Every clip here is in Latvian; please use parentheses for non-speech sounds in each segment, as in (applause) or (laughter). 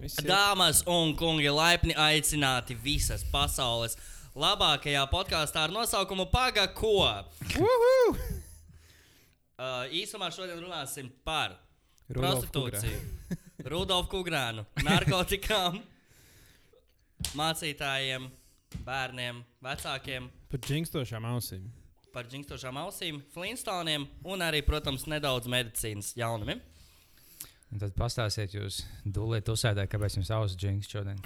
Viss iet. Dāmas un kungi, laipni aicināti visas pasaules labākajā podkāstā ar nosaukumu Paga ko. Uhu! Uh, īsumā šodien runāsim par Rudolfu prostitūciju, Rudolfu Kungrānu, narkotikām, mācītājiem, bērniem, vecākiem, Par džingstošām ausīm. par džingstošām ausīm, flintstoniem un arī, protams, nedaudz medicīnas jaunumiem. Un tad pastāstiet jūs, dūlēt, uzsēdēt, kāpēc jums ausis džings šodien.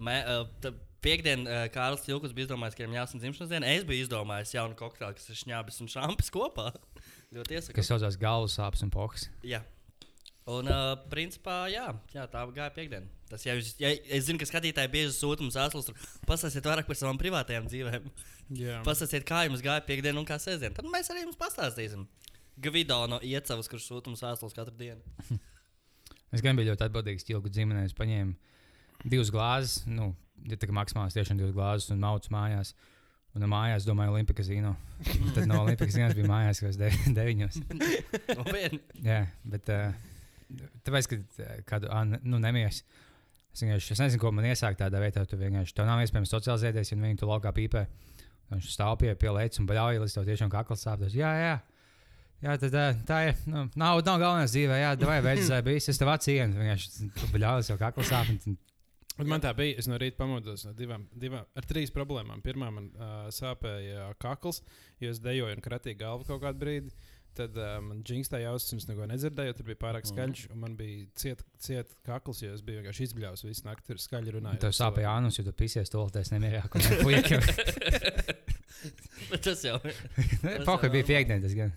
Mē, uh, t- Piektdien uh, Kārlis Čilkus bija izdomājis, ka viņam jāsaka dzimšanas diena. Es biju izdomājis jaunu kokteili, kas ir šņābis un šāpes kopā. (laughs) Ļoti iesaku. Kas saucās galvu sāpes un pohas. Jā. Un, uh, principā, jā, jā, tā gāja piekdiena. Tas, ja jūs, ja, es zinu, ka skatītāji bieži sūta mums ātrus, pastāstiet vairāk par savām privātajām dzīvēm. Jā, Pastāstiet, kā jums gāja piekdiena un kā sēžamā. Tad mēs arī jums pastāstīsim. Gvido no Iecavas, kurš sūta mums ātrus katru dienu. (laughs) Es gan biju ļoti atbildīgs ķilku ģimenē. Es paņēmu divas glāzes, nu, ja tā kā maksimāli tiešām divas glāzes un maucu mājās. Un no mājās, domāju, Olimpika zino. (laughs) Tad no Olimpikas zinas bija mājās, kas de, (laughs) deviņos. Jā, bet uh, tāpēc, ka kādu nu, nemies. Es vienkārši es nezinu, ko man iesākt tādā vietā. Tu vienkārši tev nav iespējams socializēties, ja viņi tur laukā pīpē. Viņš stāv pie, pie lēcas un bļauj, līdz tev tiešām kakls sāp. Tas, Jā, jā. Jā, tad, ā, tā ir. Nu, nav, nav galvenais dzīvē, jā, vai veids, (laughs) vai bijis. Es tev atsienu. Vienkārši līdz tev kakls sāp. un tad- man tā bija. Es no rīta pamodos no divām, divām ar trīs problēmām. Pirmā man uh, sāpēja kakls, jo es dejoju un kratīju galvu kaut kādu brīdi. Tad uh, man džingstēja ausis, un es neko nedzirdēju, tur bija pārāk skaļš. un Man bija ciet, ciet kakls, jo es biju vienkārši izbļāvis visu nakti, tur skaļi runājot. Tev sāpēja ānus, jo tu pisies tolotēs nemierā. ko ne puiši. Bet tas jau ir. Pakaļ bija piekdiena, tas gan.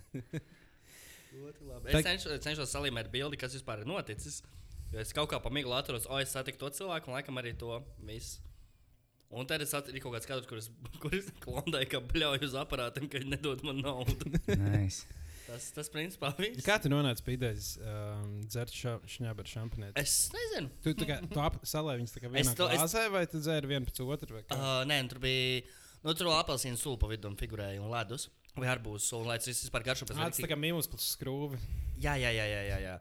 Es cenšos, cenšos salīmēt bildi, kas vispār ir noticis. Jo es kaut kā pa miglu atceros, o, es satiku to cilvēku, un laikam arī to visu. Un tad es atradu kaut kādu skatu, kurus kur (laughs) klondēju, ka bļauju uz aparātiem, ka viņi nedod man naudu. Nice. Tas, tas principā, viss. Kā tu nonāci pie idejas um, dzert šņābu ar šampanētu? Es nezinu. Tu, tu, kā, tu ap, salēji viņus tā kā vienā Es to- es- glāzē, vai tu dzēri vienu pēc otru? vai kā? Uh, nē, nu, tur bija. Nu, tur vēl apelsīnu sula pa vidu un figurēja un ledus. Vai arbūzu sula, lai tas viss vispār garšo pēc Ā, Tas tā kā mīlestības plus skrūve. Jā, jā, jā, jā. jā, jā.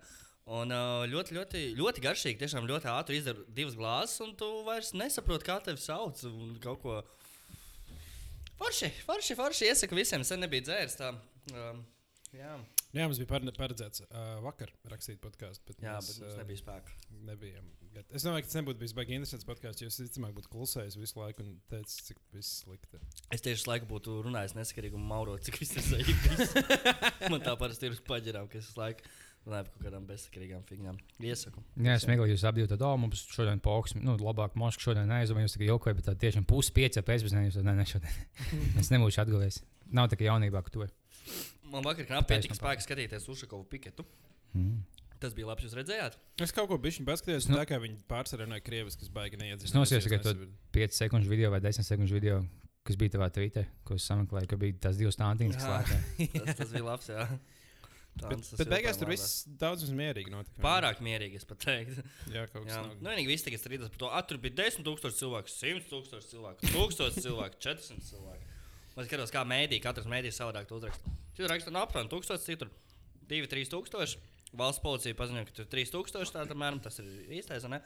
Un ļoti, ļoti, ļoti garšīgi. Tiešām ļoti ātri izdara divas glāzes, un tu vairs nesaproti, kā tevi sauc. un Kaut ko forši, forši, forši. Iesaku visiem, sen nebija dzēris. Tā. Um, jā, Jā, mums bija par- paredzēts uh, vakar rakstīt podkāstu, bet, jā, mēs, bet mums ā, nebija spēka. nebijām. Bet Es domāju, ka tas nebūtu bijis baigi interesants podkāsts, jo es visticamāk būtu klusējis visu laiku un teicis, cik viss slikti. Es tieši visu laiku būtu runājis nesakarīgi un mauro, cik viss ir zvaigznes. (laughs) Man tā parasti ir uz paģirām, ka es visu laiku runāju par kaut kādām bezsakarīgām figūrām. Iesaku. Jā, es meklēju, jūs abi jau tādu, mums šodien poks, nu, labāk mošu šodien neaizdomājos, jūs tikai jokojat, bet tā tiešām pusi pieci pēcpusdienā jūs to ne, ne šodien. (laughs) es nebūšu atguvies. Nav tā kā jaunībā, ka to. Man vakar knapi pietika spēka skatīties Ušakovu piketu. Mm. Tas bija labi, jūs redzējāt? Es kaut ko bišķiņu paskatījos, Nu- tā kā viņi pārsvarā runāja krieviski, kas baigi neiedzis. Es nosījos, ka tu 5 sekundžu video vai 10 sekundžu video, kas bija tavā tvītē, ko es sameklēju, ka bija tās divas stāntiņas, kas lēkā. (laughs) tas, tas bija labs. Jā. Tā, Bet, bet beigās tur viss daudz mierīgi notika. Pārāk mierīgi, es pat teiktu. Jā, kaut kas tāds. Nu, vienīgi viss tagad strīdas par to, tur bija 10,000 cilvēku, 100,000 cilvēku, 1000 cilvēku, 400 cilvēku. Man skatos, kā mēdī, katrs mēdījis savādāk to uzraksta. Citur raksta, no aptuveni 1000, citur 2-3 tūkstoši. Valsts policija paziņoja, ka tur ir 3000, tā apmēram tas ir īstais, vai ne?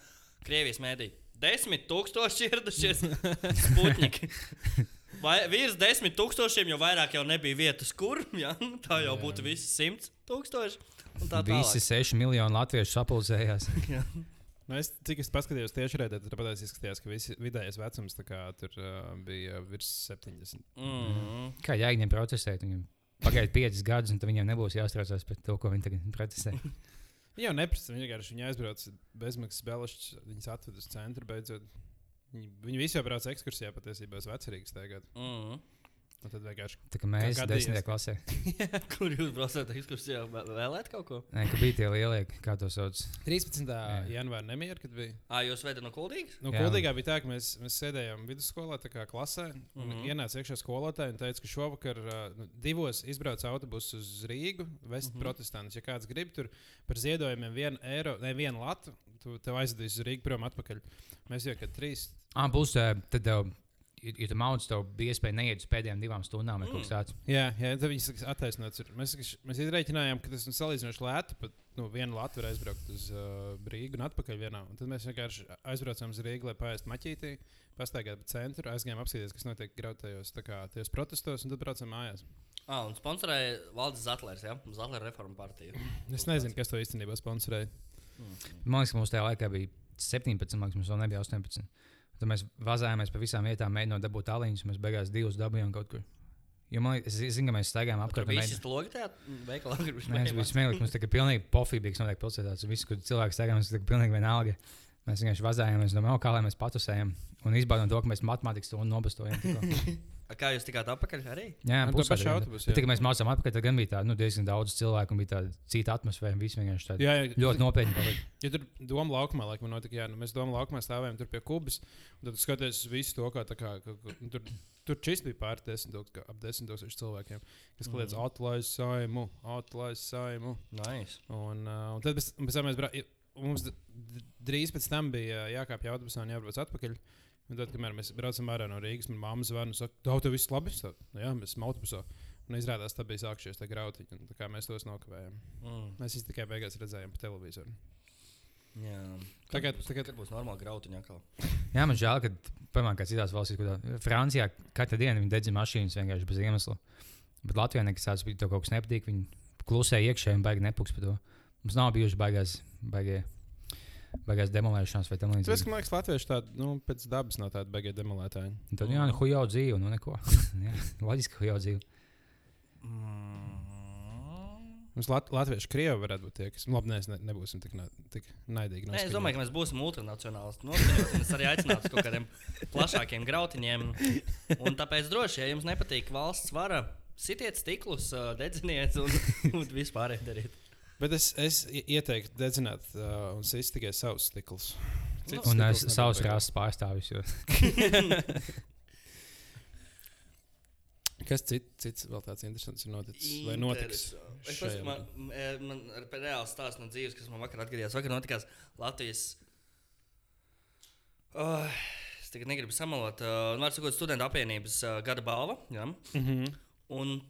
Krievijas mēdī 10 tūkstoši ieradušies (laughs) Sputņiki. Vai virs desmit tūkstošiem, jo vairāk jau nebija vietas, kur ja? tā jau Jā. būtu visi simt tūkstoši. un tā Visi tālāk. 6 miljoni latviešu sapulcējās. (laughs) Jā. Nu, es, cik es paskatījos tieši redzēt, tad patās izskatījās, ka visi vidējais vecums tā kā, tur uh, bija virs 70. Mm. Kā jāņem protestēt? Viņam pagaid 5 gadus, un tad viņiem nebūs jāstraucās par to, ko viņi tagad protestē. (laughs) Viņa jau neprasa, viņa vienkārši viņa aizbrauc bezmaksas belašķis, viņas atved uz centru beidzot. Viņi, viņi visi jau brauc ekskursijā patiesībā uz vecerīgas tagad. Mm. Un tad vienkārši Tā kā mēs esam? 10. klasē. (laughs) Kur jūs braucat ekskursijā? Vē- Vēlēt kaut ko? Nē, ka bija tie lielie, kā to sauc. 13. Jā. janvārā nemieru, kad bija. Ā, jūs vedat no Kuldīgas? Nu, Jā. Kuldīgā bija tā, ka mēs, mēs sēdējām vidusskolā, tā kā klasē. Mm Mhm. -hmm. Ienāca iekšā skolotāja un teica, ka šovakar uh, nu, divos izbrauc autobusu uz Rīgu, vest mm. -hmm. protestantus. Ja kāds grib tur par ziedojumiem vienu eiro, ne vienu latu, tu tev aizdīs uz Rīgu prom atpakaļ. Mēs jau kad trīs. Ah, būs tā, tad tev, ja, ja tu maudz, tev bija iespēja neiet uz pēdējām divām stundām tāds. Jā, jā tad viņi saka, attaisnots. ir. Mēs, mēs izreikinājām, ka tas ir salīdzinoši lēti. Pat nu, viena Latvija aizbraukt uz uh, Rīgu un atpakaļ vienā. Un tad mēs vienkārši aizbraucām uz Rīgu, lai paēstu maķītī, pastaigātu pa centru, aizgājām apskatīties, kas notiek grautajos tā kā, protestos, un tad braucām mājās. Ah, un sponsorēja Valdis Zatlers, ja? Zatlera reforma partija. Es nezinu, kas to īstenībā sponsorēja. Man liekas, ka mums tajā laikā bija 17, man liekas, mums vēl nebija 18. Tad mēs vazājāmies pa visām vietām, mēģinot dabūt tāliņus, un mēs beigās divus dabūjām kaut kur. Jo man liekas, es zinu, ka mēs staigājām Tur apkārt. un bija mēģinājām- šis logi tajā veikalā, Nē, tas bija smieklīgi. Mums tā kā pilnīgi pofīgi bija notiek pilsētās. Visi, kur cilvēki staigā, mums tā kā pilnīgi vienalga. Mēs vienkārši vazājāmies, domājām, kā lai mēs patusējam. Un izbaudām to, ka mēs matemātikas stundu nobastojam. (laughs) Kā jūs tikāt atpakaļ arī? Jā, Ar to pusotru pašu dienu. autobusu, Bet jā. Tik mēs mācām atpakaļ, tad gan bija tā, nu, diezgan daudz cilvēku un bija tāda cita atmosfēra. Visi vienkārši tādi Jā, jā, ļoti nopietni palika. Ja tur doma laukumā, laikam, notika, jā, nu, mēs doma laukumā stāvējām tur pie kubas, un tad skaties uz visu to, kā, tā kā ka, ka, nu, tur, tur šis bija pār desmit, tūk- kā ap desmit tūkstoši cilvēkiem, kas kliedz Mhm. atlaist saimu, atlaist saimu. Nice. Un, uh, un tad mēs, mēs, mēs brā, mums drīz pēc tam bija uh, jākāpj autobusā un jābrauc atpakaļ. Un tad, kamēr mēs braucam ārā no Rīgas, manā mamma zvana un saka, tev tas viss labi. Tā, "Nu Jā, mēs esam autobusā. Un izrādās, tā bija sākušies tie grautiņi. un tā kā Mēs tos nokavējām. Mm. Mēs viņus tikai beigās redzējām pa televizoru. Jā. Tagad- būs, tagad- būs normāli grautiņa atkal. (laughs) Jā, man žēl, ka, piemēram, kā citās valstīs, kur tā- Francijā katru dienu viņi dedzina mašīnas vienkārši bez iemesla. Bet Latvijā nekas tāds bija, to kaut kas nepatīk. Viņi klusē iekšā un baigi nepūks par to. Mums nav bijuši baigās, baigie, baigās demolēšanas vai tam līdzīgi. ka man liekas, Latvieši tādi nu, pēc dabas nav tādi beigti demolētāji. Un Tad, jā, nu, hujo dzīve, nu neko. (laughs) jā, loģiski, hujo dzīve. Mm. Mums Lat Latvieši, Krievi varētu būt tie, kas nu, labi, ne, ne, nebūsim tik, na tik naidīgi. Nē, es domāju, ka mēs būsim ultranacionālisti. noskaņoti, un Es arī aicinātu uz kaut kādiem plašākiem grautiņiem. Un tāpēc droši, ja jums nepatīk valsts vara, sitiet stiklus, dedziniet un, un vispār dariet. Bet es, es ieteiktu dedzināt uh, un sist tikai savus stiklus. Citus Un es savus rases pārstāvis. (laughs) Kas cit, cits vēl tāds interesants ir noticis? Vai notiks? Es pats, man, man ir reāls stāsts no dzīves, kas man vakar atgadījās. Vakar notikās Latvijas. Oh, es tagad negribu samalot. Uh, Vārds sakot, studentu apvienības uh, gada balva. Ja? Mm -hmm. Un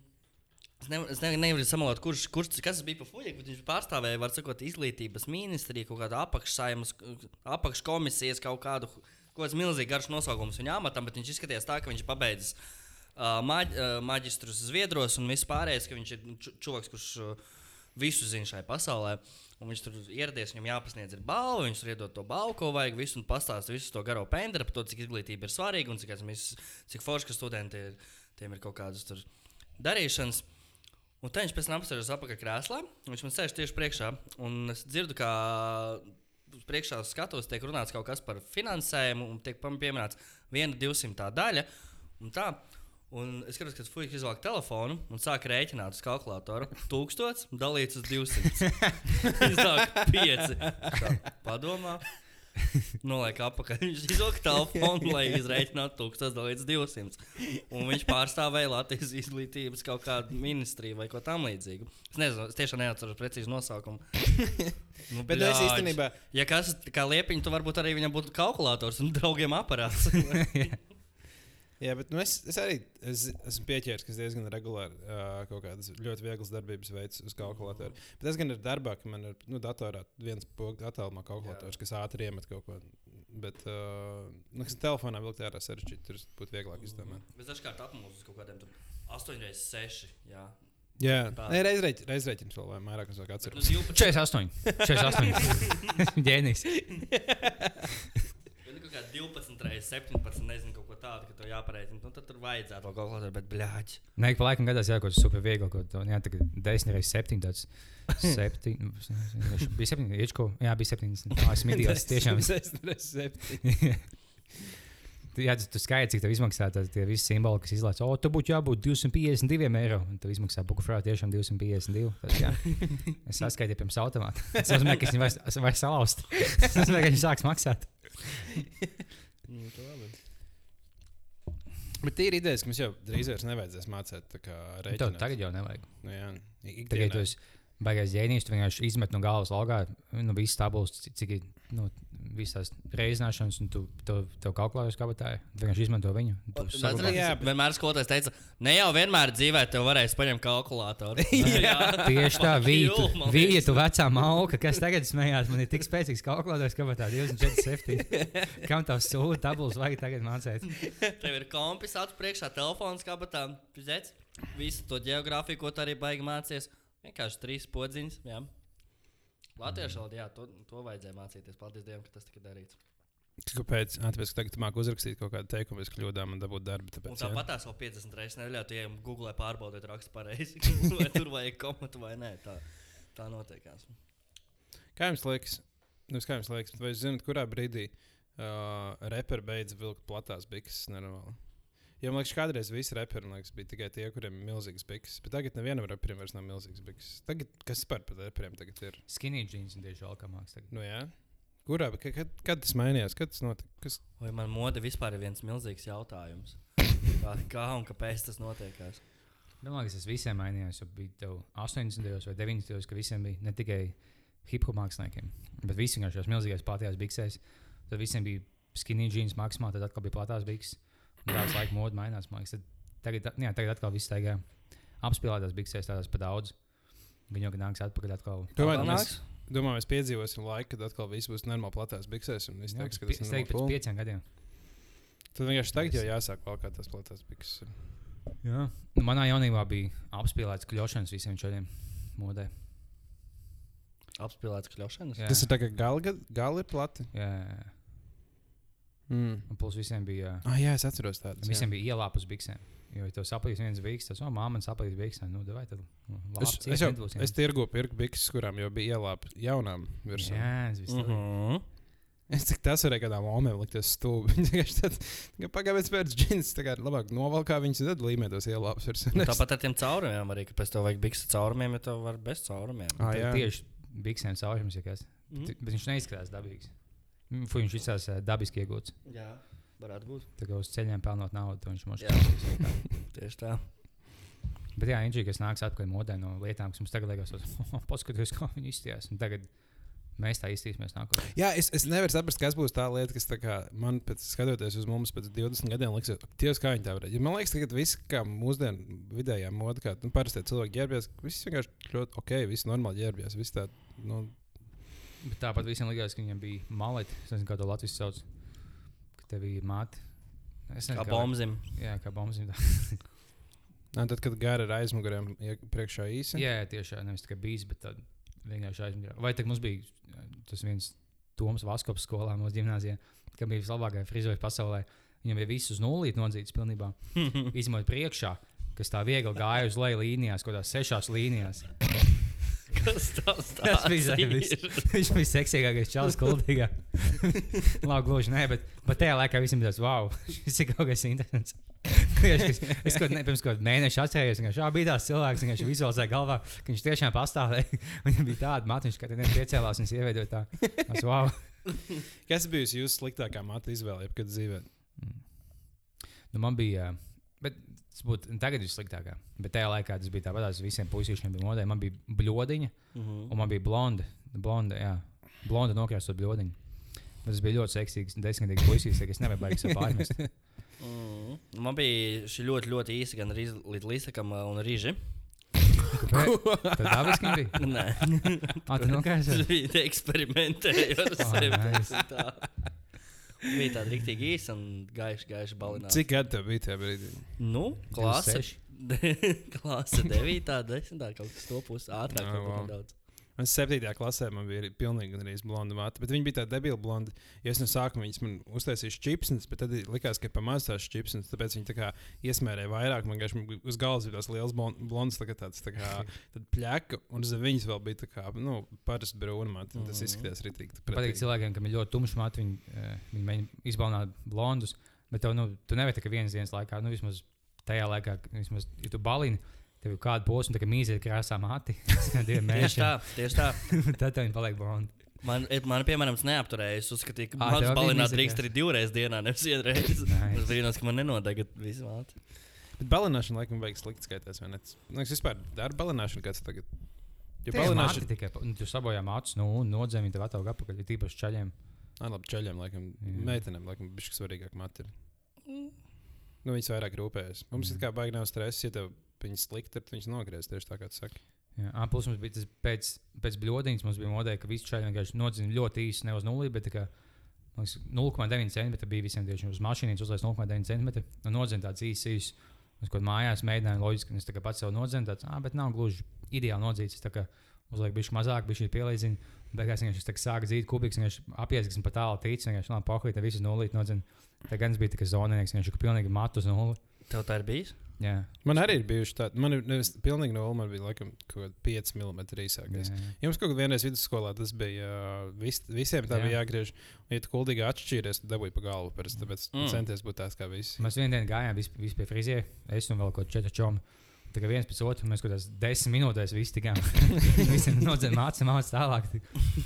es, ne, es ne, nevaru samalot, kurš, kurš kas bija pa fuļu, bet viņš pārstāvēja, var sakot, izglītības ministriju, kaut kādu apakšsaimas, apakškomisijas, kaut kādu, kaut kāds milzīgi garš nosaukums viņa amatam, bet viņš izskatījās tā, ka viņš pabeidzis uh, maģ, uh, maģistrus Zviedros un viss pārējais, ka viņš ir čuvaks, kurš uh, visu zina šai pasaulē. Un viņš tur ieradies, viņam jāpasniedz balva, viņš tur iedod to balvu, ko vajag, visu un pastāsta visu to garo pendru par to, cik izglītība ir svarīga un cik, viss- cik forši, ka studenti ir, tiem ir kaut kādas darīšanas. Un tā viņš pēc tam apsēžas apakšā krēslā. un Viņš man sēž tieši priekšā. Un es dzirdu, kā priekšā skatos, tiek runāts kaut kas par finansējumu, un tiek pieminēts viena 200 daļa. Un tā. Un es skatos, ka Fujiks izvelk telefonu un sāk rēķināt uz kalkulātora. 1000 dalīts uz 200. Iznāk 5. Tā, padomā. Noliek apakaļ. Viņš izvelk telefonu, lai izreikinātu 1000 dalīts 200. Un viņš pārstāvēja Latvijas izglītības kaut kādu ministriju vai ko tamlīdzīgu. Es nezinu, es tiešām neatceros precīzi nosaukumu. Nu, Bet es bļāģ. īstenībā, Ja kas kā liepiņš, tad varbūt arī viņam būtu kalkulators un draugiem aparāts. (laughs) jā, bet nu, es, es arī es, esmu pieķēries, ka es diezgan regulāri uh, kaut kādas ļoti vieglas darbības veids uz kalkulātoru. Bet tas gan ir darbā, ka man ir nu, datorā viens pogas attālumā kalkulators, kas ātri iemet kaut ko. Bet, uh, nu, kas telefonā vilkt ārā sarežģīti, tur būtu vieglāk izdomāt. Es dažkārt apmūžu uz kaut kādiem 8 reizes 6. Jā, Jā, Tā. Nē, reizreiz reizreiz vēl vai vairāk, es vēl Bet 12. 48. 48. Ģēnijs. Bet nu, kaut kā 12 reizes 17. Nezinu, kaut ko tādu, ka to jāpareizina. Nu, tad tur vajadzētu to kalkulatoru, bet bļāģi. Nē, pa laikam gadās, jā, kaut kas super viegli. Kaut, ko- tagad 10 reizes 7. Tāds (laughs) 7. Bija 7. Iečko. Jā, bija 7. Tā es midījos (laughs) tiešām. reizes septiņi. (laughs) Jā, tu, skaidri, cik tev izmaksā tā, tie visi simboli, kas izlaiž. O, tu būtu jābūt 252 eiro. Un tev izmaksā Bukufrā tiešām 252. Tad, jā. es saskaitīju pirms automāta. Tas nozīmē, ka viņi vairs, vairs salauzt. Tas nozīmē, ka viņi sāks maksāt. Nu, Bet ir idejas, ka mums jau drīz vairs nevajadzēs mācīt tā kā Tev rēķināt. tagad jau nevajag. Nu, jā, Tagad ikdienā. tu esi baigais ģēnijs, tu vienkārši izmet no galvas logā, nu, visas tabulas, cik, ir, nu, visas reizināšanas, un tu to, tev kalkulējies kabatāji. Tu vienkārši izmanto viņu. Jā, jā, bet- vienmēr skolotājs teica, ne jau vienmēr dzīvē tev varēs paņemt kalkulātoru. (laughs) Tieši tā, (laughs) vīja, tu, Jū, man vīja, liekas. tu vecā mauka, kas tagad smējās, man ir tik spēcīgs kalkulātors, ka tā 24,7. Kam tavs sūta tabulas vajag tagad mācīt? (laughs) Tev ir kompis acu priekšā, telefons kabatā, pizēts. Visu to geogrāfiju, ko tu arī baigi mācies. Vienkārši trīs podziņas. Jā. Latviešu valodā, jā, to, to vajadzēja mācīties. Paldies Dievam, ka tas tika darīts. Kāpēc? Tāpēc, ka tagad tu māki uzrakstīt kaut kādu teikumu, bez kļūdām un dabūt darbu. Un Tāpēc, jā. tāpat tās vēl 50 reizes neļauj, tu ejam Google pārbaudīt, rakstu pareizi. (laughs) vai tur vajag komatu vai nē. Tā, tā notiekās. Kā jums liekas, nu, kā jums liekas vai jūs zināt, kurā brīdī uh, reperi beidz vilkt platās bikses? Nenormāli. Jo man liekas, kādreiz visi reperi liekas, bija tikai tie, kuriem ir milzīgas bikses. Bet tagad nevienam reperim vairs nav milzīgas bikses. Tagad, kas par par reperiem tagad ir? Skinny jeans un tieši valkamāks. tagad. Nu, jā. Kurā? Kad, kad, kad tas mainījās? Kad tas notika? Kas... Vai man mode vispār ir viens milzīgs jautājums? (laughs) Kā, kā un kāpēc tas notiekās? Domāju, ka tas visiem mainījās. jo Bija tev 80. vai 90. gados, ka visiem bija ne tikai hip hop māksliniekiem, bet visi vienkārši šajās milzīgās platās biksēs. Tad visiem bija skinny jeans maksimāli, tad atkal bija platās bikses. Tāds laika modes mainās. Tad Tagad, jā, tagad atkal viss staigā apspēlētās biksēs, tādās pa daudz. Viņi jau nāks atpakaļ atkal. Domāju, Atkal mēs, domāju, mēs piedzīvosim laiku, kad atkal viss būs normāli platās biksēs. Un viss Jā, teiks, ka tas es teiktu, ir pēc pieciem gadiem. Tad vienkārši tagad jau jāsāk vēl kā tas platās bikses. Jā. Nu, manā jaunībā bija apspēlēts kļūšanas visiem šādiem modē. Apspēlēts kļūšanas. Jā. Tas ir tā kā gali, gali ir plati. Jā, jā, jā. Mm. Un plus visiem bija. Ah, jā, es atceros tādu. Visiem bija ielāpus biksēm. Jo, ja tev saplīs viens biks, tad, oh, māma man saplīs biksēm. Nu, vai tad? Nu, Es, labi, es jau nedbūs, jā. es tirgu pirku bikses, kurām jau bija ielāpa jaunām virsū. Jā, es visu Mm laiku. -hmm. Es cik tas varēja kādām omēm likties stūbi. (laughs) Viņi vienkārši pagājušajā pēc džins, tā kā labāk novalkā viņas, tad līmē tos ielāpus virsū. Nu, (laughs) Tāpat ar tiem caurumiem arī, ka pēc tam vajag bikses caurumiem, ja tev var bez caurumiem. Ah, jā. Tieši biksēm saušams, ja kas. Ti- Bet viņš neizskatās dabīgs. Mm, viņš izskatās eh, dabiski iegūts. Jā, varētu būt. Tā kā uz ceļiem pelnot naudu, to viņš mums Jā. šķiet. (laughs) Tieši tā. Bet jā, Inģija, kas nāks atpakaļ modē no lietām, kas mums tagad liekas, paskatieties, kā viņi. Un tagad mēs tā iztīsimies nākotnē. Jā, es, es nevaru saprast, kas būs tā lieta, kas tā kā, man pēc skatoties uz mums pēc 20 gadiem, liekas, Dievs, kā viņi tā varēja. Ja man liekas, ka viss, kā mūsdienu vidējā moda, kā nu, parasti cilvēki ģērbjas, viss vienkārši ļoti ok, viss normāli ģērbjas. Viss tā, nu, Bet tāpat visiem likās, ka viņam bija maleti. Es nezinu, kā to Latvijas sauc. Ka tev bija māte. Es Kā nezinu, bombzim. Jā, kā bombzim. nā, (laughs) tad, kad gāra ar aizmugurēm, ie- priekšā īsi. Jā, jā, tieši tā. Nevis tikai bijis, bet tad vienkārši aizmirst. Vai tad mums bija tas viens Toms Vaskops skolā mūsu gimnājā, kam bija vislabākā frizūra pasaulē. Viņam bija viss uz nulīti nodzīts pilnībā. (laughs) Izņemot priekšā, kas tā viegli gāja uz leju līnijās, kaut kādās sešās līnijās. Kas tas (laughs) Tas bija ir? (laughs) Viņš bija seksīgākais čalis, kuldīgā. (laughs) Labi, gluži nē, bet, bet tajā laikā visiem bija tas, wow, šis ir kaut kas interesants. es es kaut ne, pirms kāda mēneša atcerējos, ka šā bija tāds cilvēks, viņš vizualizēja galvā, ka viņš tiešām pastāvēja. Viņam bija tāda matiņa, ka viņš piecēlās un es ieveidoju tā. Es, wow. Kas bija jūsu sliktākā matu izvēle, jebkad dzīvē? Nu, man bija, bet tas būtu tagad vissliktākā. Bet tajā laikā tas bija tāpat, tas visiem puisīšiem bija modē. Man bija bļodiņa, Mhm. un man bija blonda. Blonda, jā, blonda nokrāsot bļodiņu. Bet tas bija ļoti seksīgs, desmitgadīgs puisis, ka es nevaru baigties ar pārmest. (laughs) Mhm. Man bija šī ļoti, ļoti īsa, gan līdz līdzekam un rīži. Tad dabiski viņa bija. (laughs) Nē, (laughs) Ah, tu nokrāsot? tas bija eksperimentēji ar sevi. Tā. Bija tāda rīktīgi īsa un gaiša, gaiša balināta. Cik gadi tev bija tajā brīdī? Nu, klase. 26. (laughs) klase 9, 10, kaut kas to pusi ātrāk. Ah, varbūt wow. Man 7. klasē man bija pilnīgi arī blonda matra, bet viņa bija tāda debila blonda. Ja es no sākuma viņas man uztaisīju čipsnes, bet tad likās, ka pamazs tās čipsnes, tāpēc viņi tā kā iesmērēja vairāk. Man vienkārši uz galvas bija tās liels blon- blondas, tā kā tāds tā kā (laughs) tad pļaka, un zem viņas vēl bija tā kā, nu, parasti brūna un Tas Mhm. izskatījās rītīgi. Patīk cilvēkiem, kam ir ļoti tumšs mats, viņi, eh, viņi mēģina izbaudīt blondus. Bet tev, nu, tu nevari tikai vienas dienas laikā, nu, vismaz tajā laikā, vismaz, ja tu balini, tev ir kāda posma, kā mīzē krāsā mati. (laughs) Diviem Tieši tā, tieši tā. (laughs) Tad tev paliek blondi. Man, man piemēram, tas neapturēja. Es uzskatīju, ka Ā, man tev tas bija balināt drīkst arī divreiz dienā, nevis vienreiz. (laughs) Es brīnos, ka man nenodega visu māti. Bet balināšana laikam vajag slikti skaitās. vai ne? Man liekas, vispār darba balināšana kāds tagad. Ja balināšana, tikai pa- nu, tu sabojā mācus, nu, un nodzēmi tev atauga apakaļ, ir tīpaši čaļiem. Nē, labi, čaļiem, laikam, Jā. meitenēm, laikam, bija svarīgāk mati. Nu, viņas vairāk rūpējas. Mums Mm. ir kā baigi nav stress, ja tev viņas slikti, tad viņas nogriez tieši tā, kā tu saki. Jā, ā, plus mums bija tas pēc, pēc bļodiņas, mums bija modē, ka visi čaļi vienkārši nodzina ļoti īsi, ne uz nulli, bet tā kā, man liekas, 0,9 cm bija visiem tieši uz mašīnas uzlaists 0,9 cm. Un nodzina tāds īsts, īsts. Uz kaut mājās mēģināju loģiski, un es tā pats sev nodzinu, tāds, ah, bet nav gluži ideāli nodzīts. Es tā kā uzlieku bišķi mazāk, bišķi pielīdzinu. Beigās vienkārši es tā kā sāku dzīt kubiks, vienkārši apies, kas man pa tālu tic, vienkārši labi pohīt, tad visus nulīt nodzinu. Tā gan es biju tikai zoninieks, vienkārši ka pilnīgi matu uz nulli. Tev tā ir bijis? Jā, Man arī ir bijuši tādi, man ir nevis pilnīgi nulle, man bija laikam kaut kāda 5 mm īsākais. jā. Jums kaut kādā vienreiz vidusskolā tas bija, vis, visiem tā Jā. bija jāgriež. Un, ja tu kuldīgi atšķīries, tad dabūji pa galvu. Parasti, tāpēc Mm. mm. centies būt tāds kā visi. Mēs vienā dienā gājām visi, visi pie frizēra. Es un vēl kaut kāds četri čomi. Tā kā viens pēc otra mēs kaut kādās desmit minūtēs visi tikām. (laughs) Visi nodzēra mācību, mācību tālāk.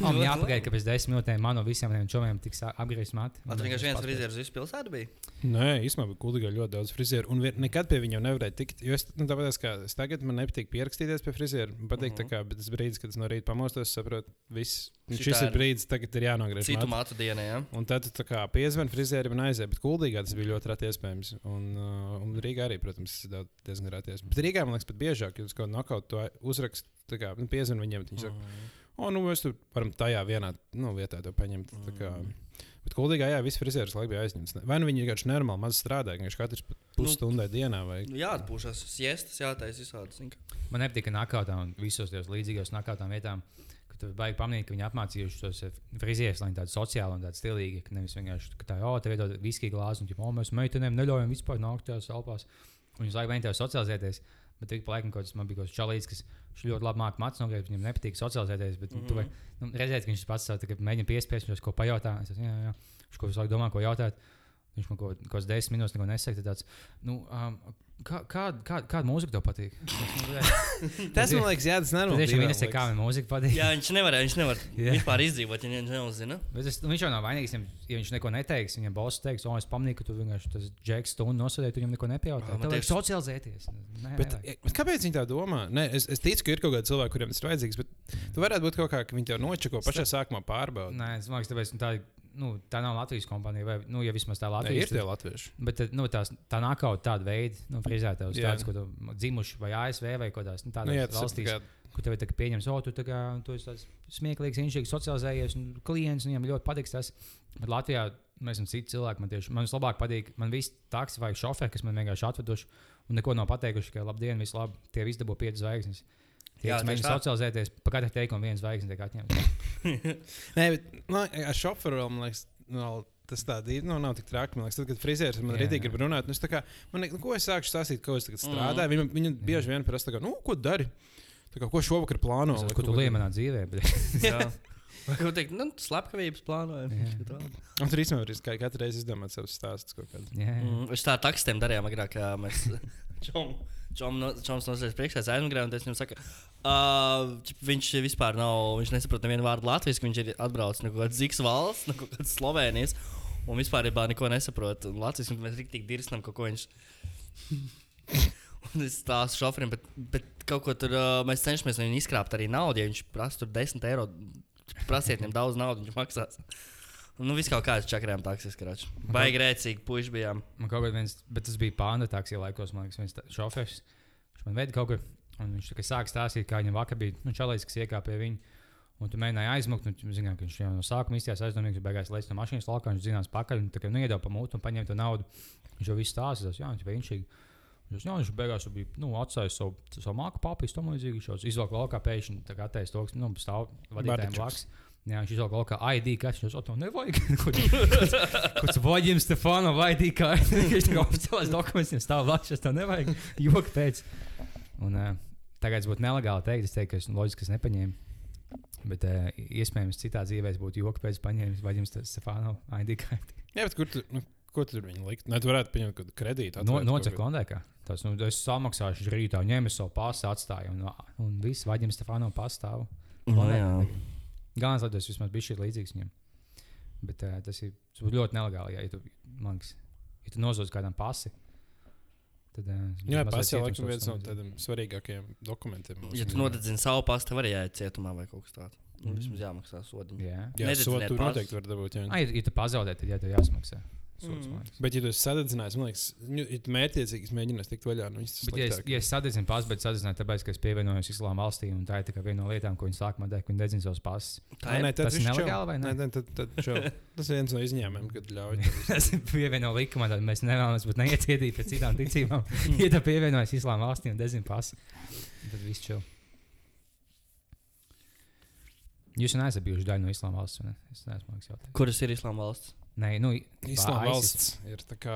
Man jāpagaida, ka pēc desmit minūtēm man no visiem tiem čomiem tiks apgriezts mati. Man tur vienkārši viens frizieris visu pilsētu bija. Nē, īstenībā bija kuldīgā ļoti daudz frizieru. Un nekad pie viņiem nevarēja tikt. Jo es, nu, tāpēc, kā es tagad man nepatīk pierakstīties pie friziera. Man patīk, mm Mhm. -hmm. kā, bet tas brīdis, kad es no rīta pamostos, saprotu, viss. Šis ir brīdis, tagad ir jānogriež. Citu mātu dienā, jā. Un tad tu tā kā piezvani frizierim un aizēji, bet kuldīgā tas bija ļoti reti iespējams. Un, uh, un Rīgā arī, protams, diezgan reti iespējams. Rīgā man liekas, pat biežāk, ja uz kaut kādu nokautu to uzrakstu, tā kā nu, piezvani viņiem, tad viņi saka, Mhm. o, nu mēs tur varam tajā vienā nu, vietā to paņemt. tā Kā, Mm. bet kuldīgā, jā, visi frizieris laik bija aizņemts. Vai nu viņi vienkārši nenormāli maz strādāja, vienkārši katrs pa pusstundai dienā vai Nu, jāatpūšas, siestas, jātaisa ka- Man nepatīk, ka nakautā un visos tajos līdzīgos nakautām vietām. ka Tu baigi pamanīt, ka viņi apmācījuši tos eh, frizierus, lai viņi tādi sociāli un tādi stilīgi, ka nevis vienkārši ka tā, oh, te iedod viskiju glāzi, un, tipo, oh, mēs meitenēm neļaujam vispār nākt tajās telpās. Un viņi laikam mēģināja socializēties. Bet ik pa laikam kaut kas man bija kaut kas čalīts, kas ļoti labi māca mācīt, no viņam nepatīk socializēties. Bet mm -hmm. tu vai, nu, redzēt, ka viņš pats kā mēģina piespiest, viņš ko pajautā. Es jā, jā. Viņš kaut visu laiku domā, ko jautāt. Viņš man kaut kādas desmit minūtes nesaka. Tāds, nu, um, kā, kā, kā, kāda mūzika tev patīk? (laughs) Tas man liekas, jā, tas nenormāli. tieši viņa saka, kā man mūzika patīk. Jā, viņš nevar, viņš nevar (laughs) Jā. vispār izdzīvot, ja viņš neuzzina. Bet es, nu, viņš jau nav vainīgs. Ja viņš neko neteiks, viņam boss teiks, o, es pamanīju, ka tu vienkārši tas džeks stundu nosēdēji, tu viņam neko nepajautā. Tev tieši- socializēties. Nē, Bet, nevajag. bet kāpēc viņi tā domā? Nē, es, es ticu, ka ir kaut kādi cilvēki, kuriem tas ir vajadzīgs. Bet tu varētu būt kaut kā, ka viņi tev nočako pašā sākumā pārbaudīt. Nē, es domāju, ka tāpēc, nu, tā, nu, tā nav Latvijas kompānija, vai nu, ja vismaz tā Latvijas. ir tie latvieši. Bet tad, nu, tās, tā nav kaut kāda veida, nu, frizētājs, Jā. tāds, ko dzimuši vai ASV vai kaut kādās nu, Nu, tādās jā, tas ir valstīs, kā- kur tev ir tā, ka pieņems, o, tu, tā kā, tu esi tāds smieklīgs, inšīgs, socializējies, un klients, viņam ļoti patiks tas. Bet Latvijā mēs esam citi cilvēki. Man tieši man vislabāk patīk, man visi taksi vai šoferi, kas man vienkārši atveduši un neko nav pateikuši, ka labdien, viss labi, tie visi dabū piecas zvaigznes. Tieši mēģina tā. socializēties, pa katru teikumu viens zvaigznes tiek atņemts. (laughs) Nē, bet nu, ar šoferu vēl man liekas. Nu, Tas tā ir. Nu, nav tik traki. Man liekas, tad, kad frizieris man arī grib runāt, nu, es tā kā, man, ne- nu, ko es sāku stāstīt, ko es tagad Mhm. strādāju. Viņa, viņa bieži vien prasa, tā kā, nu, ko dari? Tā kā, ko šovakar plāno? Vai ko tu lieki manā dzīvē? (laughs) Ko teikt, nu, slepkavības plānojam. Un tur īstenībā ir kā katru reizi izdomāt savus stāstus. kaut jā. Mm, Uz tā takstiem darījām agrāk, kā mēs (laughs) no, čoms nosēs priekšā, es aizmugurēju, un es viņam saku, uh, viņš vispār nav, viņš nesaprot nevienu vārdu latvijas, ka viņš ir atbraucis no kaut kādas Zikas valsts, no kaut kādas Slovenijas, un vispār neko nesaprot. Un Latvijas, un mēs tik dirsnam, kaut ko viņš. (laughs) Un es stāstu šoferim, bet, bet kaut ko tur uh, mēs cenšamies no viņa izkrāpt arī naudu. Ja viņš prasa tur 10 eiro, prasiet viņam daudz naudas, viņš maksās. Nu, viss kaut kāds čakarām taksis, kračs. Baigi rēcīgi, puiši bijām. Man kaut kādā viens, bet tas bija pānda taksija laikos, man liekas, viens šofers. Viņš man veda kaut kur, un viņš tikai sāka stāstīt, kā viņam vakar bija, nu, čalais, kas iekāpa pie viņa. Un tu mēģināji aizmukt, un viņš zināja, ka viņš jau no sākuma izties aizdomīgs, beigās lēca no mašīnas laukā, viņš zinās pakaļ, un tā kā nu, pa mūtu un paņēma to naudu. Viņš jau viss stāstīs, jā, viņš bija inšīgi. Viņš, jā, viņš beigās bija nu, atstājis savu, savu māku papīru, tam līdzīgi. Viņš jau izvelk laukā pēkšņi, tā kā attaisno to, nu, stāv vadītājiem blakus. Jā, viņš izvelk laukā ID, kas viņš jau to nevajag. Kāds (laughs) vaļiem Stefano vai ID kārtu. (laughs) Viņš tā kā oficiālais dokuments viņam stāv blakus, tas tev nevajag. Joki pēc. Un uh, tagad es būtu nelegāli teikt, es teiktu, ka es loģiski es nepaņēmu. Bet uh, iespējams, citā dzīvē es būtu joki pēc paņēmis vaļiem Stefano ID kārtu. Jā, bet kur tu, nu, ko tu tur viņi likt? Nē, tu varētu pieņemt kaut kādu kredītu. No, Nocek kaut kondēkā. Tas, nu, es samaksāšu rītā, ņēmu savu pasu, atstāju. Un, un viss vaļiem Stefano pastāv. Nu, jā. Domāju, vismaz bija šī līdzīgs viņam. Bet uh, tas ir tas ļoti nelegāli, ja, ja tu, man liekas, ja tu nozodz kādam pasi. Tad, uh, Jā, jau cietums laikam viens no tādiem svarīgākajiem dokumentiem. mūsu Ja tu nodedzini savu pastu, tev arī jāiet cietumā vai kaut kas tāds. Nu, Mm. Vismaz jāmaksā sodiņu. Jā, Jā, sodu tur noteikti var dabūt. Jā. ah, ja, ja tu pazaudē, tad jā, tev jāsmaksā. Mm. Bet, ja tu esi sadedzinājis, man liekas, nu, ja tu mērķiecīgi mēģināsi tikt vaļā no viņas, Bet, ja es, ja es sadedzinu pasu, bet sadedzinu tāpēc, ka es pievienojos Islāma valstī, un tā ir tikai viena no lietām, ko viņi sākumā dara, ka viņi dedzina savus pasus. Tā ir. tad tas ir nelegāli vai ne? Nē, nē, tad, tad čau. (laughs) Tas ir viens no izņēmumiem, kad ļauj. Tas ir pievienojis likumā, tad mēs nevēlamies būt neiecietīgi pēc citām ticībām. (laughs) ja tu pievienojies Islāma valstī un dedzina pasu, tad viss čau. Jūs neesat bijuši daļa no Islāma valsts, vai ne? Es neesmu mākslinieks. Kuras ir Islāma valsts? Nē, nu, Islāma valsts ir tā kā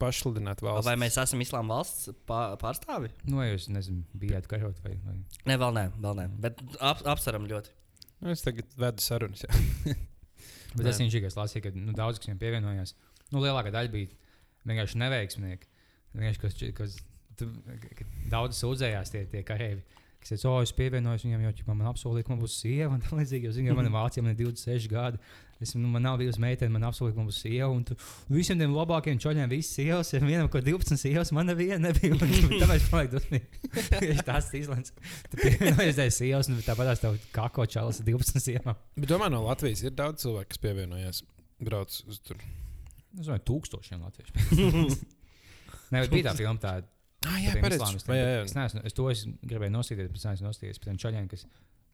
pašsludināta valsts. Vai mēs esam Islāma valsts pā- pārstāvi? Nu, vai jūs, nezinu, bijāt karot vai, vai Nē, vēl nē, vēl nē. Bet ap, apsveram ļoti. Nu, es tagad vedu sarunas. (laughs) Bet es vienkārši lasīju, ka nu, daudz kas viņam pievienojās. Nu, lielākā daļa bija vienkārši neveiksminieki. Vienkārši, kas, kas, tu, daudz sūdzējās tie, tie kareivi. Kas teica, o, es pievienojos viņam, jo man apsolīja, ka man būs sieva. Un tā līdzīgi, jo, zini, jo man ir Vācija, man ir 26 gadi. Es, nu, man nav bijusi meitene, man ka man būs sieva. Un tu, visiem tiem labākajiem čoļiem visas sievas, ir vienam, ko 12 sievas, man neviena nebija. Tāpēc man liekas, tas tas ir Īslands. Tu pievienojies tai sievas, un tāpat tās tev kako čalis ar 12 sievām. Bet domāju, no Latvijas ir daudz cilvēku, kas pievienojās. Brauc uz tur. Es domāju, tūkstošiem latviešu. (laughs) Nē, bet bija tā filma, tā Ah, pareizi. jā, jā. Es, neesmu, es to es gribēju noskatīties, bet es neesmu noskatījies par tiem čaļiem, kas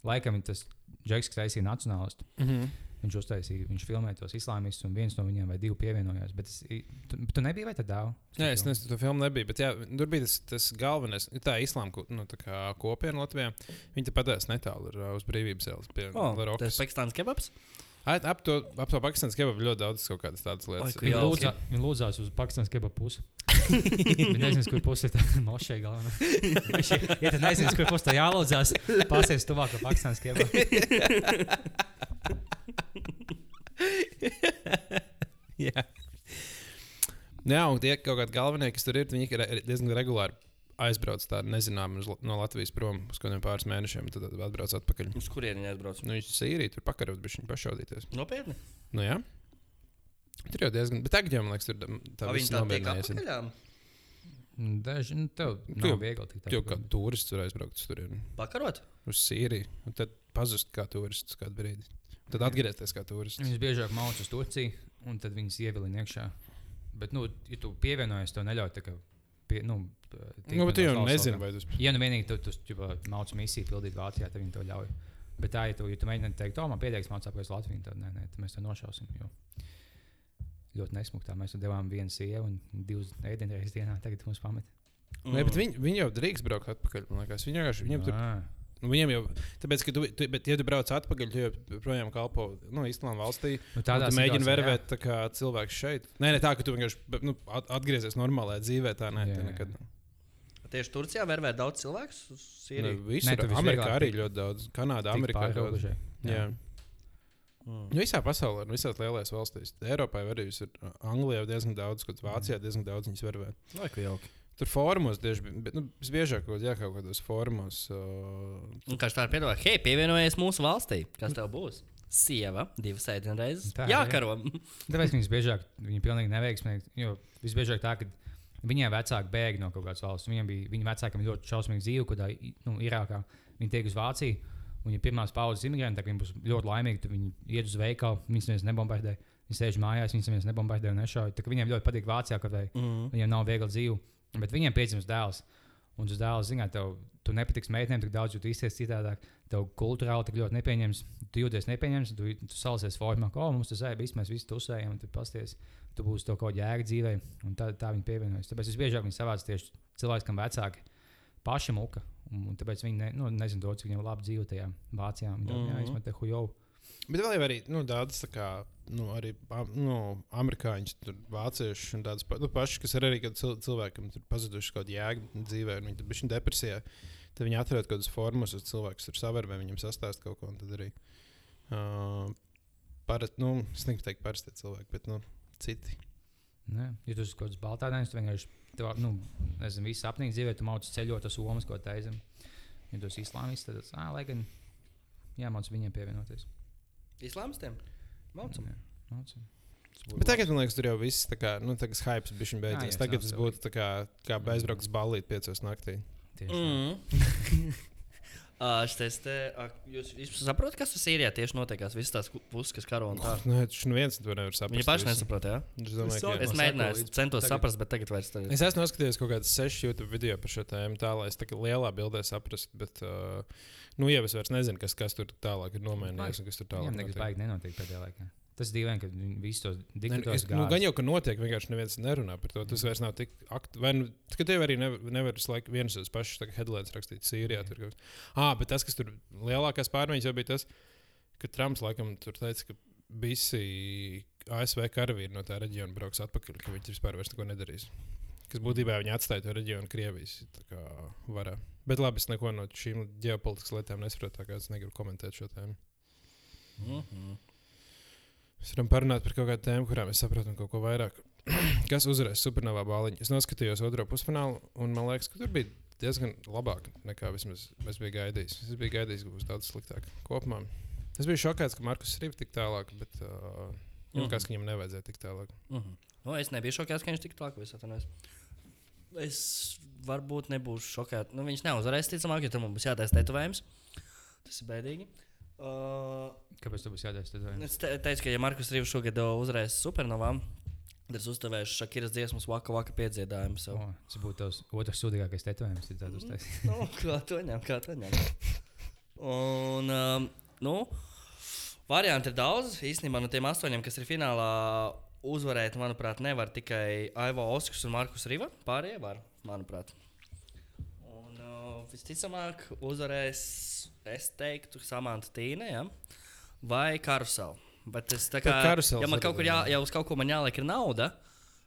laikam tas Džeks, kas taisīja nacionālistu. Mhm. Viņš uztaisīja, viņš filmēja tos islāmistus, un viens no viņiem vai divi pievienojās. Bet es, tu, tu nebija vai tad dāvā? Nē, es nezinu, to filmu nebija. Bet jā, tur bija tas, tas galvenais. ir Tā islāma nu, tā kā kopiena Latvijā. Viņi te patās netālu ir, ā, uz brīvības ielas pie Oh, tas Larokas. ir Pakistāns kebabs. Ap ap to, ap to Pakistānas kebabu ļoti daudz kaut kādas tādas lietas. Ku Viņa, lūdzā, viņa lūdzās uz Pakistānas kebabu pusi. (laughs) Viņa nezina, kur pusi ir tā (laughs) mošai galvenā. Ja tu nezini, kur pusi tā jālūdzās, pasies tuvāk ar Pakistānas kebabu. (laughs) jā. jā, un tie kaut kādi galvenie, kas tur ir, viņi ir diezgan regulāri aizbrauc tā nezinām uz, La- no Latvijas prom uz kādiem pāris mēnešiem, tad atbrauc atpakaļ. Uz kurieni viņi aizbrauc? Nu, viņš Sīriju tur pakarot, bet viņi pašaudīties. Nopietni. Nu, jā. Tur jau diezgan, bet tagad jau, man liekas, tur da- tā viss apakaļām? Daži, nu, tev nav viegli tik Tu jau kā turists tur aizbraukt uz turieni, Pakarot? uz Sīriju, un tad pazust kā turists kādu brīdi. Tad atgriezties kā turists. Viņas biežāk mācās uz Turciju, un tad viņas ievilina iekšā. Bet, nu, ja tu pievienojies, to neļauj. Pie, nu, Nu, bet tu no jau vēl. vai tas Ja nu vienīgi tu, tu, tu mācīji misiju pildīt Vācijā, tad viņi to ļauj. Bet tā, ja tu, ja tu mēģini teikt, o, man pieteiks mācīt, kāpēc Latviju, tad nē, nē, tad mēs to nošausim. Jo ļoti nesmuktā. Mēs devām vienu sievu un divas ēdienreizes dienā. Tagad mums pamet. Nē, bet viņi, viņi jau drīkst braukt atpakaļ. liekas. Viņi vienkārši viņiem tur. Nu, viņiem jau, tāpēc, ka tu, tu, bet, ja tu brauc atpakaļ, tu jau projām kalpo nu, Islāma valstī. Nu, Tādā tu mēģini vervēt tā kā cilvēks šeit. Nē, ne tā, ka tu vienkārši nu, at- atgriezies normālajā dzīvē. Tā nē, tā nekad. Tieši Turcijā vervē daudz cilvēku uz Nu, visur, Nē, tu Amerikā arī ļoti daudz. Kanādā, Amerikā pāri daudz. Jā. Jā. Mm. Nu, visā pasaulē, nu, visās lielajās valstīs. Eiropā jau arī visur. Anglijā diezgan daudz, kaut Vācijā diezgan daudz viņas vervē. Vai kā jauki? Tur fórumos tieši, bija, bet nu, visbiežāk kaut, jā, kaut kādos fórumos. Uh, Un kā tā ir piedāvā, hei, pievienojies mūsu valstī. Kas tev būs? Sieva, divas. Tā, Jā, karo. Tāpēc viņas biežāk, viņi pilnīgi neveiksmīgi. Jo visbiežāk tā, ka viņiem vecāki bēg no kaut kādas valsts. Viņiem bija, viņa vecākiem bija ļoti šausmīga dzīve, kad nu, Irākā viņi tiek uz Vāciju. Viņi ir pirmās paudzes kā viņi būs ļoti laimīgi. Tad viņi iet uz veikalu, viņas neviens nebombardē. Viņi sēž mājās, viņas neviens nebombardē un nešauj. Viņiem ļoti patīk Vācijā, kad vai Mm. viņiem nav viegla dzīve. Bet viņiem piedzimst dēls. Un uz dēla ziņā tev tu nepatiks meitenēm, tik daudz, jo tu izties citādāk. Tev kultūrāli tik ļoti nepieņems. Tu jūties nepieņems, tu, tu salsies formā, ka oh, mums tas bijis, mēs visi tusējam, un tu pasties, tu būsi to kaut jēga dzīvē. Un tā, tā viņi pievienojas. Tāpēc es biežāk viņi savāc tieši cilvēks, kam vecāki paši muka. Un, un tāpēc viņi ne, nu, nezina to, cik viņiem labi dzīvo tajā Vācijā. Viņi domā, Mhm. jā, izmet te hujau. Bet vēl jau arī nu, daudz, tā kā, nu, arī nu, amerikāņi, tur, vācieši un tādas pa- nu, pašas, kas ir arī cil cilvēkam pazuduši kaut kāda jēga dzīvē, un viņi tur bija depresijā. Tad viņi atrod kaut kādus formus, uz cilvēku tur savērvē, viņam sastāst kaut ko. un Tad arī uh, parasti, nu, es negribu teikt parasti cilvēki, bet nu, citi. Nē, ja tu esi kaut kāds baltānais, tu vienkārši, tev, nu, nezinu, visu sapnīgi dzīvē, tu mācies ceļot uz Omas, ko taisam. Ja tu esi islāmists, tad, ā, lai gan, jāmācās viņiem pievienoties. Islāmistiem? Mācam. Jā, mācam. Bet tagad, man liekas, tur jau viss tā kā, nu, tagad hype bija Jā, beidzies. jā, Tagad tas tas būtu tā kā, kā bezbrauks ballīt piecos naktī. Tieši. Mm. (laughs) Šitais te, jūs, jūs saprotat, kas tas ir? Tieši notiekās visas tās puses, kas karo un tā. Nē, tas neviens to nevar saprast. Viņi paši nesaprot, jā. Es domāju, Es ka Es jā. sako mēģināju, līdz- centos tagad- saprast, bet tagad vairs tā. Es esmu noskatījies kaut kādas sešas YouTube video par šo tēmu, tā lai es tā kā lielā bildē saprastu, bet, uh, nu, jau es vairs nezinu, kas, kas tur tālāk ir nomainījies un kas tur tālāk Viņam nekas baigi nenotiek pēdējā laikā. Tas ir dīvaini, ka viņi visus tos diktatūras es, nu, gan jau, ka notiek, vienkārši neviens nerunā par to. Tas vairs nav tik aktuāls. Vai nu, ka tev arī nevar, nevar laiku vienas tās pašas headlines rakstīt Sīrijā. Tur, kas. ah, bet tas, kas tur lielākās pārmaiņas jau bija tas, ka Trumps laikam tur teica, ka visi ASV karavīri no tā reģiona brauks atpakaļ, ka viņi vispār vairs neko nedarīs. Kas būtībā viņi atstāja to reģionu Krievijas varā. Bet labi, es neko no šīm ģeopolitikas lietām nesaprotu, kā es negribu komentēt šo tēmu. Mm -hmm. Mēs varam parunāt par kaut kādu tēmu, kurām mēs saprotam kaut ko vairāk. (clears throat) Kas uzvarēs supernovā bāliņu? Es noskatījos otro pusfinālu, un man liekas, ka tur bija diezgan labāk nekā vismaz es biju gaidījis. Es biju gaidījis, ka būs daudz sliktāk. Kopumā es biju šokēts, ka Markus Rīvs tik tālāk, bet uh, mm. Mhm. kas viņam nevajadzēja tik tālāk. Mm -hmm. nu, es nebiju šokēts, ka viņš tik tālu visā. Es varbūt nebūšu šokēts. Nu, viņš neuzvarēs, ticamāk, jo tam mums būs jātaisa tetovējums. Tas ir bēdīgi. Uh, Kāpēc tas būs jādara? es te, teicu, ka, ja Markus Rīvs šogad uh, uzvarēs supernovā, es uzstāvēšu Šakiras dziesmas vaka vaka piedziedājumu. So. Oh, tas būtu tavs otrs sūdīgākais tetovējums. ja tādu uztaisīt. (laughs) nu, kā to ņemt, kā to ņemt. Un, um, nu, varianti ir daudz. Īstenībā no tiem astoņiem, kas ir finālā, uzvarēt, manuprāt, nevar tikai Aivo Oskars un Markus Riva. Pārējie var, manuprāt. Un uh, visticamāk, uzvarēs, es teiktu, Samants Tīne ja? vai Karusela. Bet es tā kā, Par Karuselu ja man kaut kur jā, ja uz kaut ko man jāliek ir nauda,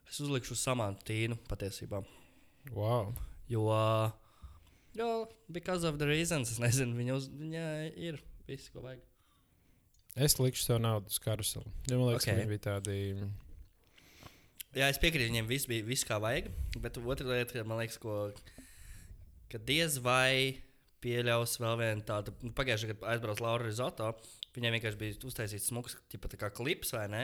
es uzlikšu uz Samantu Tīnu patiesībā. Wow. Jo, jo because of the reasons, es nezinu, viņa, uz, viņa ir viss, ko vajag. Es likšu savu naudu uz karuseli. Ja man liekas, okay. Ok. ka viņi bija tādi. Jā, es piekrītu, viņiem viss bija viss kā vajag. Bet otra lieta, ka man liekas, ko, ka diez vai pieļaus vēl vienu tādu. Nu, Pagājušajā gadā aizbraucu Laura Rizoto. Viņai vienkārši bija uztaisīts smuks, tipa tā kā klips, vai ne?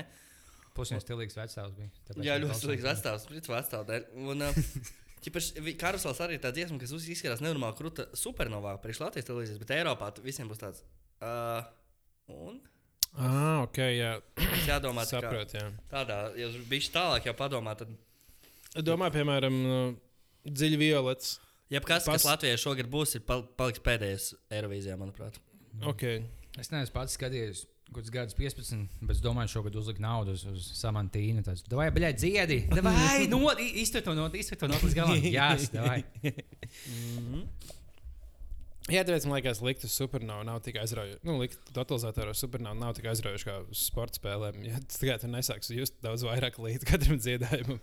Viņš stilīgs vecāks bija. tāpēc Jā, ļoti slikts vecāks, sprits vecāks. Un (laughs) uh, karusels arī ir tāds dziesma, kas izskatās nenormāli krūta supernovā priekš Latvijas televīzijas, bet Eiropā tu- visiem būs tāds. Uh, un Ah, ok, jā. tas jādomā Saprotu, jā. tādā, ja jūs bijat tālāk jau padomā, tad Domāju, piemēram, nu, dziļi violets. jebkas, Pas- kas Latvijai šogad būs, ir pal paliks pēdējais Eirovīzijā, manuprāt. Ok. Es neesmu pats skatījies. Gads 15, bet es domāju, šogad uzlikt naudu uz, uz Samantīnu. Tas vai, bļaļ, dziedi! Vai, (laughs) no, iztur to no, iztur to no līdz galam. Jā, vai. Jā, tāpēc man liekas, likt uz supernovu nav tik aizraujoši. Nu, likt totalizatoru uz supernovu nav tik aizraujoši kā uz sporta spēlēm. Ja tikai tur nesāks just daudz vairāk līdz katram dziedājumam.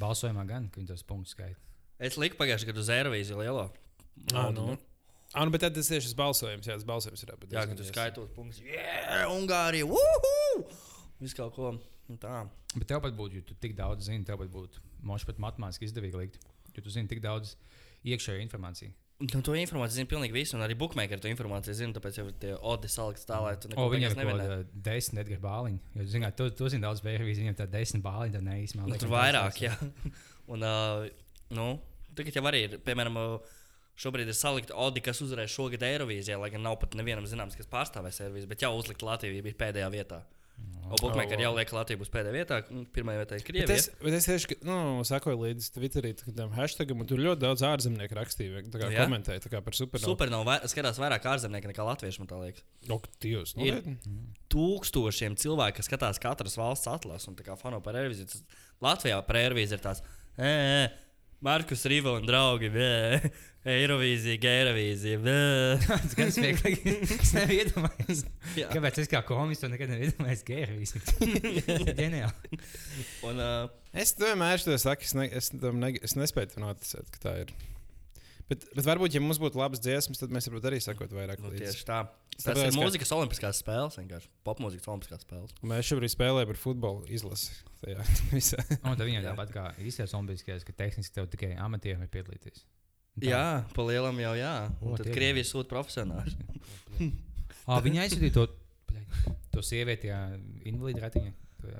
Balsojumā gan, ka viņi tos punktus skaita. Es liku pagājušajā gadā uz Eirovīziju lielo. Ah, nu. Ah, nu, bet tad tas tieši tas balsojums, jā, tas balsojums ir jābūt. Jā, kad tu skaitot punktus. Jā, Ungārija! Uhu! Viss kaut ko. Nu, tā. Bet tev pat būtu, ja tu tik daudz zini, tev pat būtu moši pat matemātiski izdevīgi likt. Jo tu zini tik daudz iekšējo informāciju. Nu, to informāciju zina pilnīgi visi, un arī bookmakeri to informāciju zina, tāpēc jau tie odi salikts tā, lai tu O, neko viņam beigās ir kaut nevienā. kāda desmit Edgars bāliņa. Jo, zināt, tu, tu zini daudz bērnu, viņam tā desmit bāliņa, tad ne īstenībā. Nu, tur vairāk, jā. (laughs) Un, uh, nu, tagad jau arī ir, piemēram, šobrīd ir salikta Odi, kas uzvarēs šogad Eirovīzijā, lai gan nav pat nevienam zināms, kas pārstāvēs Eirovīziju, bet jau uzlikt Latviju bija pēdējā vietā. O, bookmakeri jau liek Latviju būs pēdējā vietā, un pirmā vietā ir Bet Krievija. es, bet es tieši nu, sakoju līdzi Twitterī tam hashtagam, un tur ļoti daudz ārzemnieku rakstīja, tā kā Jā? komentēja kā par supernovu. Super nav vai, skatās vairāk ārzemnieku nekā latviešu, man tā liekas. Ok, Dievs, Ir- nopietni? Tūkstošiem cilvēku, kas skatās katras valsts atlases un kā fano par Eirovīziju. Tas Latvijā par Eirovīziju ir tās, e, e, Markus Riva un draugi, bē, Eirovīzija, Geirovīzija. bē." Tas gan smieklīgi. Es nevaru iedomāties. Jā. Kāpēc es kā komis to nekad nevaru iedomājies? Gērvis. (laughs) Ģeniāli. Un, uh, Es vienmēr to saku, es, ne, es, tam ne, es nespēju to noticēt, ka tā ir. Bet, bet varbūt, ja mums būtu labas dziesmas, tad mēs varbūt arī sakot vairāk nu, līdzi. tieši tā. Tas Tāpēc, ir ka- mūzikas olimpiskās spēles, vienkārši popmūzikas olimpiskās spēles. Mēs šobrīd spēlējam ar futbolu izlasi. Tajā (laughs) visā. Un tad viņam tāpat kā īstajās olimpiskajās, ka tehniski tev tikai amatierim ir piedalīties. Tā. Jā, pa lielam jau jā. O, Un tad tie- Krievija sūta profesionāļus. (laughs) Ah, viņa aizsūtīja to, to sievieti, jā, invalīdu ratiņu.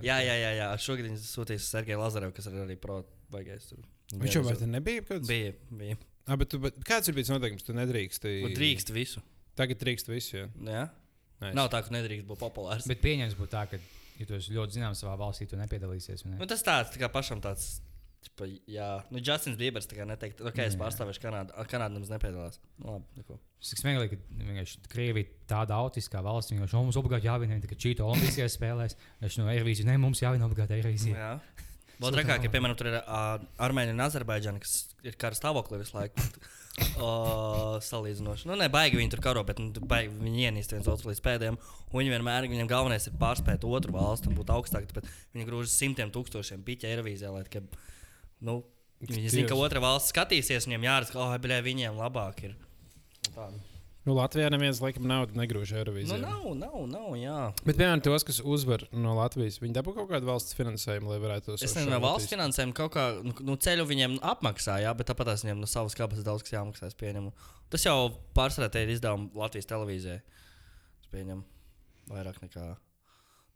Jā, jā, jā. jā. Šogad viņš sūtīs Sergeju Lazarevu, kas ir arī pro baigais. Tur. Viņš jau vai te nebija kāds? Bija, bija. Ah, bet tu, bet kāds ir bijis noteikums? Tu nedrīkst. Un drīkst visu. Tagad drīkst visu. Jā. Jā? Nice. Nav tā, ka nedrīkst būt populārs. Bet pieņems būtu tā, ka, ja tu esi ļoti zināms savā valstī, tu nepiedalīsies. vai Ne? Nu, tas tāds tā kā pašam tāds. Čipa, jā, nu, Justins Biebers tā kā neteikt, ok, es pārstāvēšu Kanādu. A, Kanāda mums nepiedalās. Nu, labi, neko. Ir smieklīgi, ka vienkārši Krievija tāda autiskā valsts, vienkārši "O, mums obligāti jāviena tā kā čīta Olimpiskajās spēlēs. Es no Eirovīzijas, ne, mums jāviena obligāti Eirovīzija. Jā. (laughs) Vēl trakāk, ja, piemēram, tur ir uh, Armēnija un Azerbaidžana, kas ir kara stāvoklī visu laiku. (laughs) Uh, salīdzinoši. Nu, ne baigi viņi tur karo, bet nu, baigi viņi ienīst viens otru līdz pēdējiem. Viņi vienmēr, viņiem galvenais ir pārspēt otru valstu un būt augstāk. Tāpēc viņi grūž simtiem tūkstošiem piķa Eirovīzijā, lai tikai, nu, viņi zina, ka otra valsts skatīsies, viņiem jāredz, ka, oh, bļē, viņiem labāk ir. Un tā. Nu, Latvijā neviens laikam naudu negrūž Nu, Eirovīzijā. nav, nav, nav, jā. Bet, piemēram, tos, kas uzvar no Latvijas, viņi dabū kaut kādu valsts finansējumu, lai varētu tos Es nezinu, valsts finansējumu kaut kā nu, nu, ceļu viņiem apmaksā, jā, bet tāpat tās viņiem no savas kabatas daudz kas jāmaksā. es pieņemu. Tas jau pārsvarā te ir izdevumi Latvijas televīzijai. Es pieņemu vairāk nekā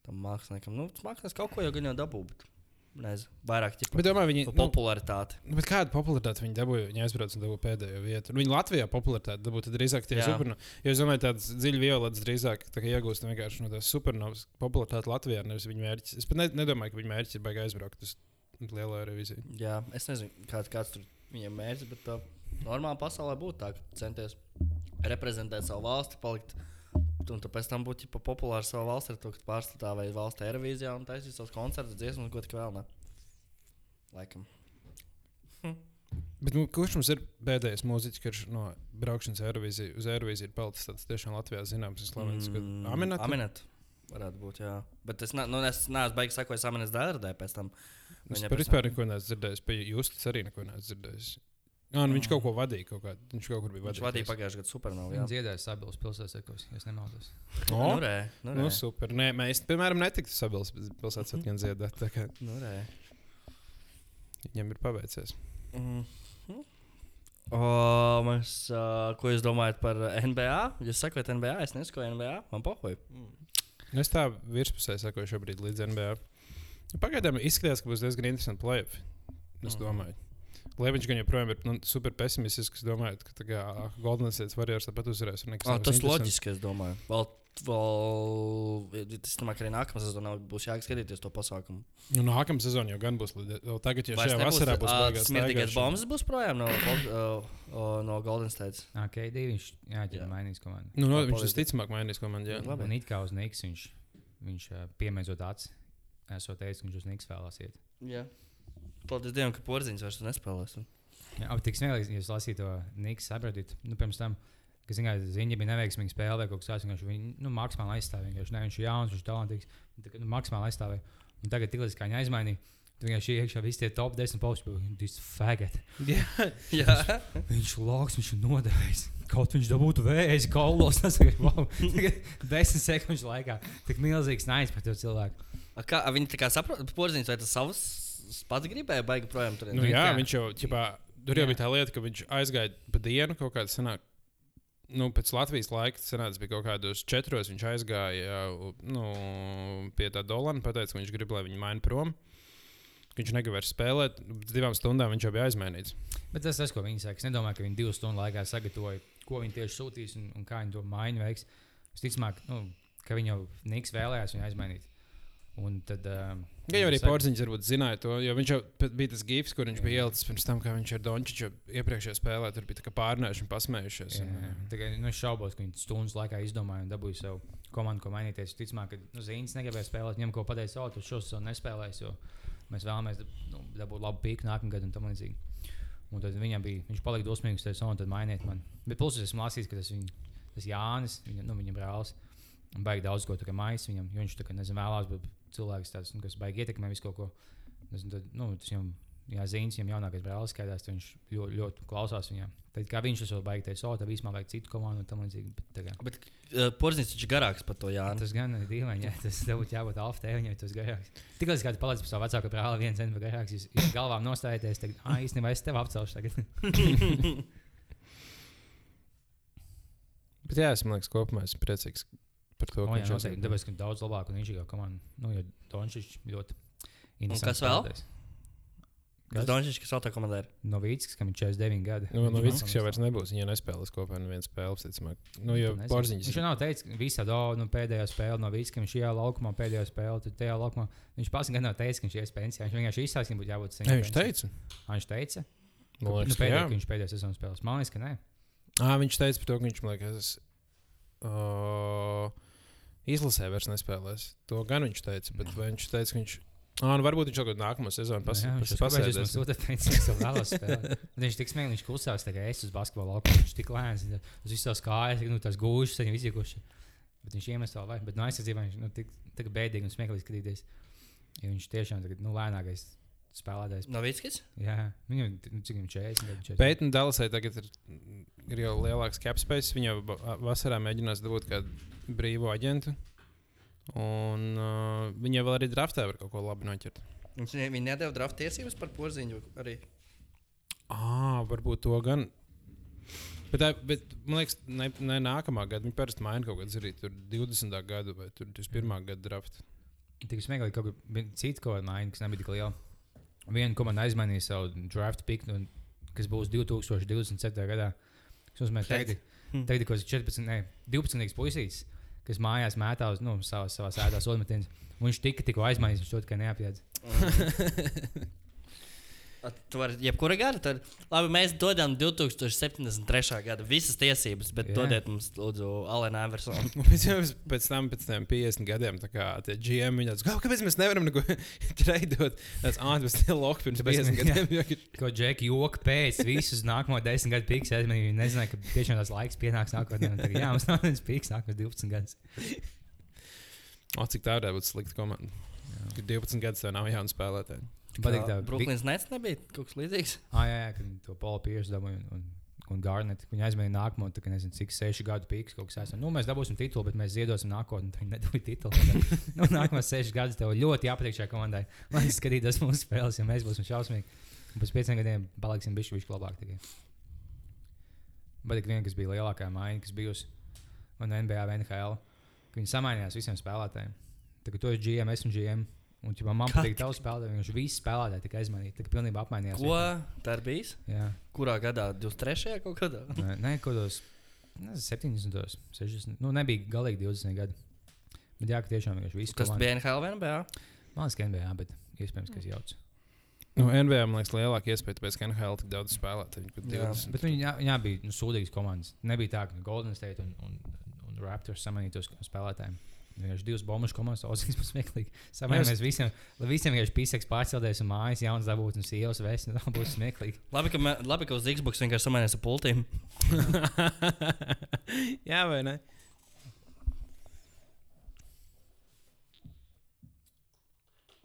tam māksliniekam. Nu, mākslinieks kaut ko jau gan jau dabū, bet nezinu, vairāk ķipa, Bet, domāju, viņi, par nu, popularitāti. nu, bet kādu popularitāti viņi dabūja? Viņi aizbrauca un dabūja pēdējo vietu. Nu, Viņi Latvijā popularitāti dabūja drīzāk tie Jā. supernovas. Jo es domāju, tāds dziļi violetas drīzāk iegūst vienkārši no tās supernovas popularitāti Latvijā. Nevis viņa mērķis. Es pat ne, nedomāju, ka viņa mērķis ir baigā aizbraukt uz lielo reviziju. Jā, es nezinu, kāds, kāds tur viņiem mērķis, bet uh, normāli pasaulē būtu tā, ka centies reprezentēt savu valsti, palikt. Un tu pēc tam būtu ģipa, populārs savā valstī, to, ka tu pārstāvēji valsts televīzijā un taisīji savus koncertus, dziesmas, ko tik vēl ne. Laikam. Bet, nu, kurš mums ir pēdējais mūziķis, kurš no braukšanas Eirovīzija, uz Eirovīziju ir palicis tāds tiešām Latvijā zināms un slavens? Mm, Aminat? Aminat. Varētu būt, jā. Bet es, ne, nu, es neesmu beigas sakojis Aminas dērdē pēc tam. Es Viņa par pēc vispār neko neesmu dzirdējis. Pie Justas arī neko neesmu dzirdējis. Jā, nu viņš kaut ko vadīja. Kaut kā. Viņš kaut kur bija Viņš vadījis. vadīja pagājušajā gadā supernovu. Viņa Jā, dziedāja Sabilas pilsētas, ja es nemaldos. O, nu, rē, nu, nu, rē. super. Nē, mēs, piemēram, netiktu sabiedrības pilsētas atgādāt dziedāt. kā Nu, rē. Viņam ir paveicies. Mm. O, mēs, uh, ko jūs domājat par NBA? Jūs sakāt, NBA? Es nesaku NBA. Man pohoju. Es tā virspusē sakoju šobrīd līdz NBA. Nu, Pagaidām izskatās, ka būs diezgan interesanti playoff. Es Mhm. domāju. Lai viņš gan joprojām ir nu, super pesimistisks, domājot, ka tā kā Golden State Warriors tāpat uzvarēs. un nekas Oh, nebūs tas loģiski, es domāju. Vēl, vēl, tas domāju, ka arī nākamā sezonā būs jāskatīties to pasākumu. Nu, nākamā sezona jau gan būs. tagad, ja Vairs šajā nebūs, vasarā būs ā, baigās Smirtīgais staigāšana. bombas būs projām no, uh, uh, no Golden State. KD viņš jā, Jā. jā. mainīs komandu. Nu, no, viņš visticamāk mainīs komandu. jā. Labi. Un it kā uz Niks viņš, viņš ā, piemēdzot acis, esot teicis, ka viņš uz Niks vēlās iet. Jā. Paldies Dievam, ka porziņš vairs tur nespēlēs. Jā, bet tik smieklīgi, ja jūs lasījāt to Niks sabradīt, nu, pirms tam, ka, zināmā mērā, ziņa bija neveiksmīga spēle vai kaut kas tāds, viņš viņu, nu, maksimāli aizstāvēja. Vienkārši, ne, viņš ir jauns, viņš ir talantīgs, kā, nu, maksimāli aizstāvēja. Un tagad, tiklīdz kā viņa aizmainīja, tad vienkārši iekšā visi tie top 10 posms, viņš ir faggot. Jā, (laughs) Jā. Viņš ir loks, viņš ir nodevējis. Kaut viņš dabūtu vēzi kaulos, tas ir wow. Desmit sekundžu laikā. Tik milzīgs naids par to cilvēku. A Kā, a viņi tā kā saprot, porziņš vai tas savs pats gribēja baigi projām tur? nu, Nu, jā kā- viņš jau, ķipā, tur jau Jā. bija tā lieta, ka viņš aizgāja pa dienu kaut kādā senāk. Nu, pēc Latvijas laika tas bija kaut kādos četros. Viņš aizgāja nu, pie tā dolāra un teica, ka viņš grib, lai viņi maina prom. ka Viņš negrib vairs spēlēt. Pēc divām stundām viņš jau bija aizmainīts. Bet tas, tas ko viņi saka, es nedomāju, ka viņi divu stundu laikā sagatavoja, ko viņi tieši sūtīs un, un kā viņi to maiņu veiks. Es ticamāk, nu, ka viņi jau Niks vēlējās viņu aizmainīt. Un tad, um, Ja jau arī saka- Porziņš varbūt zināja to, jo viņš jau bija tas gifs, kur viņš bija ielicis pirms tam, kā viņš ar Dončiču iepriekšējā spēlē tur bija pārnējuši un pasmējušies. Jā, jā. Kā, nu, es šaubos, ka viņi stundas laikā izdomāja un dabūja savu komandu, ko mainīties. Ticamāk, ka nu, Zīns negribēja spēlēt, viņam ko pateica, o, tu šos sezonu nespēlēsi, jo mēs vēlamies nu, dabūt labu pīku nākamā gada un tam līdzīgi. Un tad viņam bija, viņš palika dosmīgs, teica, un tad mainiet man. Bet plus es esmu lasījis, ka tas, viņ, tas Jānis, viņa, nu, viņa brālis, un baigi daudz ko maisa viņam, jo viņš tā kā nezinu, vēlās, bet cilvēks tāds, nu, kas baigi ietekmē visu kaut ko. Tas, tad, nu, tas viņam, jā, Zīns, viņam jaunākais brālis skaidrs, viņš ļoti, ļoti klausās viņam. Tad kā viņš to baigi teica, o, tad vispār vajag citu komandu un tam līdzīgi. Bet, tā kā, Bet uh, porziņš taču garāks par to Jānu. Tas gan ir dīvaini, ja tas tev būtu jābūt alfa tēviņam, tas garāks. Tikko es kādu palicu par savu vecāku brāli, viens cents garāks, jūs, jūs galvā nostājieties, tad, ah, īstenībā es tev apcelšu tagad. (laughs) Bet jā, es domāju, ka kopumā esmu priecīgs par to, O, ka jā, viņš noteikti. Tāpēc, ka daudz labāk un viņš ir komanda. Nu, jo Dončits ļoti interesants. kas vēl? spēlētājs. Kas Dončits, kas vēl tā komandē ir? Novīckis, kam ir 49 gadi. Nu, no Viņš Vīskas jau vairs nebūs. Viņa nespēlēs kopā ar vienu spēli. Ticamāk. Nu, jo. Porziņš Viņš jau nav teicis, ka visā do, nu, pēdējā spēlē no Vīskas, ka viņš šajā laukumā pēdējā spēlē, tad tajā laukumā viņš pats gan nav teicis, ka viņš ies pensijā. Viņš vienkārši izsācis, ka būtu jābūt Ne, viņš teica. Ah, Viņš teica, Man nu, liekas, ka pēdējā, viņš pēdējā sezonas spēlēs. Man liekas, ka nē. Ā, viņš teica par to, ka viņš, man liekas, uh, izlasē vairs nespēlēs. To gan viņš teica, bet viņš teica, ka viņš. Ah, nu varbūt viņš kaut kādu nākamo sezonu pas, Jā, pas, viņš pasēdēs. pasēdēs. Viņš tik smieklīgi, viņš klusās, tā kā es uz basketbola laukumu. Viņš tik lēns, uz visas tās kājas, nu, tās gūžas, viņu izjūkuši. Bet viņš iemet vēl vai, bet no aizsardzībā viņš nu, tik, tik bēdīgi un smieklīgi skatīties. Jo viņš tiešām tagad, nu, lēnākais spēlētājs. Novickis? Jā, viņam, nu, cik viņam 40 gadu 40. Pētījumā Dallasai tagad ir, ir jau lielāks capspace. Viņa jau va- vasarā mēģinās dabūt kādu brīvu aģentu. Un uh, viņa vēl arī draftē var kaut ko labi noķert. Viņi nedēļa draft tiesības par porziņu arī. Ah, varbūt to gan. Bet, tā, bet man liekas, ne, ne nākamā gada. Viņi parasti maina kaut kādas arī tur 20. gadu vai tur 21. gada draft. Tik smieklīgi, ka kaut cita kaut kāda maiņa, kas nebija tik liela. Viena komanda aizmainīja savu draft pick, nu, kas būs 2027. gadā. Tas nozīmē, ka tagad, ir kaut kāds 14, ne, 12 puisīs, kas mājās mētā uz nu, savas, savas ēdās odmetienas. Un Viņš tika tikko aizmainījis, viņš to tikai neapjēdz. (laughs) Tu vari jebkura gada. Tad, labi, mēs dodam 2073. gada visas tiesības, bet Jā. yeah. dodiet mums, lūdzu, Alena Eversonu. (laughs) Pēc, jau pēc tam, pēc tam 50 gadiem, tā kā tie GM viņa tāds, kāpēc mēs nevaram neko (laughs) treidot? Tas ātrs, ir loks pirms Tāpēc 50 mēs- (laughs) gadiem. Ko Džeki joka pēc visus nākamo 10 gadu piks. Viņi nezināja, ka tiešām tas laiks pienāks nākotnē. jā, mums nav viens piks nākamos 12 gadus. O, cik tā varētu būt slikta komanda. Kad 12 gadus tev nav jauna spēlētāja. Patīk tā. Brooklyns Nets nebija kaut kas līdzīgs. (laughs) Ah, jā, jā, kad to Paulu Piersu dabūja un, un, un Garnetu. Viņi aizmainīja nākamo, tā kā nezinu, cik seši gadu pīks kaut kas tāds. Nu, mēs dabūsim titulu, bet mēs ziedosim nākotnē. Viņi nedabūja titulu. (laughs) nu, nākamos sešus gadus tev ļoti jāpatīk šai komandai. Lai skatītos mūsu spēles, ja mēs būsim šausmīgi. Un pēc pieciem gadiem paliksim bišķi, bišķi labāk. Tikai. Bet ik viena, kas bija lielākā maiņa, kas bijusi un NBA, vai NHL, ka viņi samainījās visiem spēlētājiem. Tagad tu esi GM, esmu GM. Un, ja man patīk tavs spēlētājs, viņš visi spēlētāji tika aizmainīti. Tā pilnībā apmainījās. Ko tā ir bijis? Jā. Kurā gadā? 23. kaut kādā? Nē, nē kaut kādos nezinu, 70, 60. Nu, nebija galīgi 20 gadi. Bet jā, ka tiešām vienkārši viss Tas bija NHL vai NBA? Man liekas, ka NBA, bet iespējams, ka es jaucu. Nu, NBA man liekas, lielāka iespēja, tāpēc, ka NHL tik daudz spēlētāju. 20. Bet viņi jā, jā, bija nu, sūdīgas komandas. Nebija tā, ka Golden State un, un, un Raptors samanītos spēlētājiem. Vienkārši divas bombušu komandas, Ozīs (laughs) būs smieklīgi. Samainījāmies visiem, lai visiem vienkārši piseks pārcelties un mājas jaunas dabūt un sievas vēst. Tā (laughs) būs smieklīgi. Labi, ka, me, labi, ka uz Xbox vienkārši samainījās ar pultīm. (laughs) Jā, vai ne?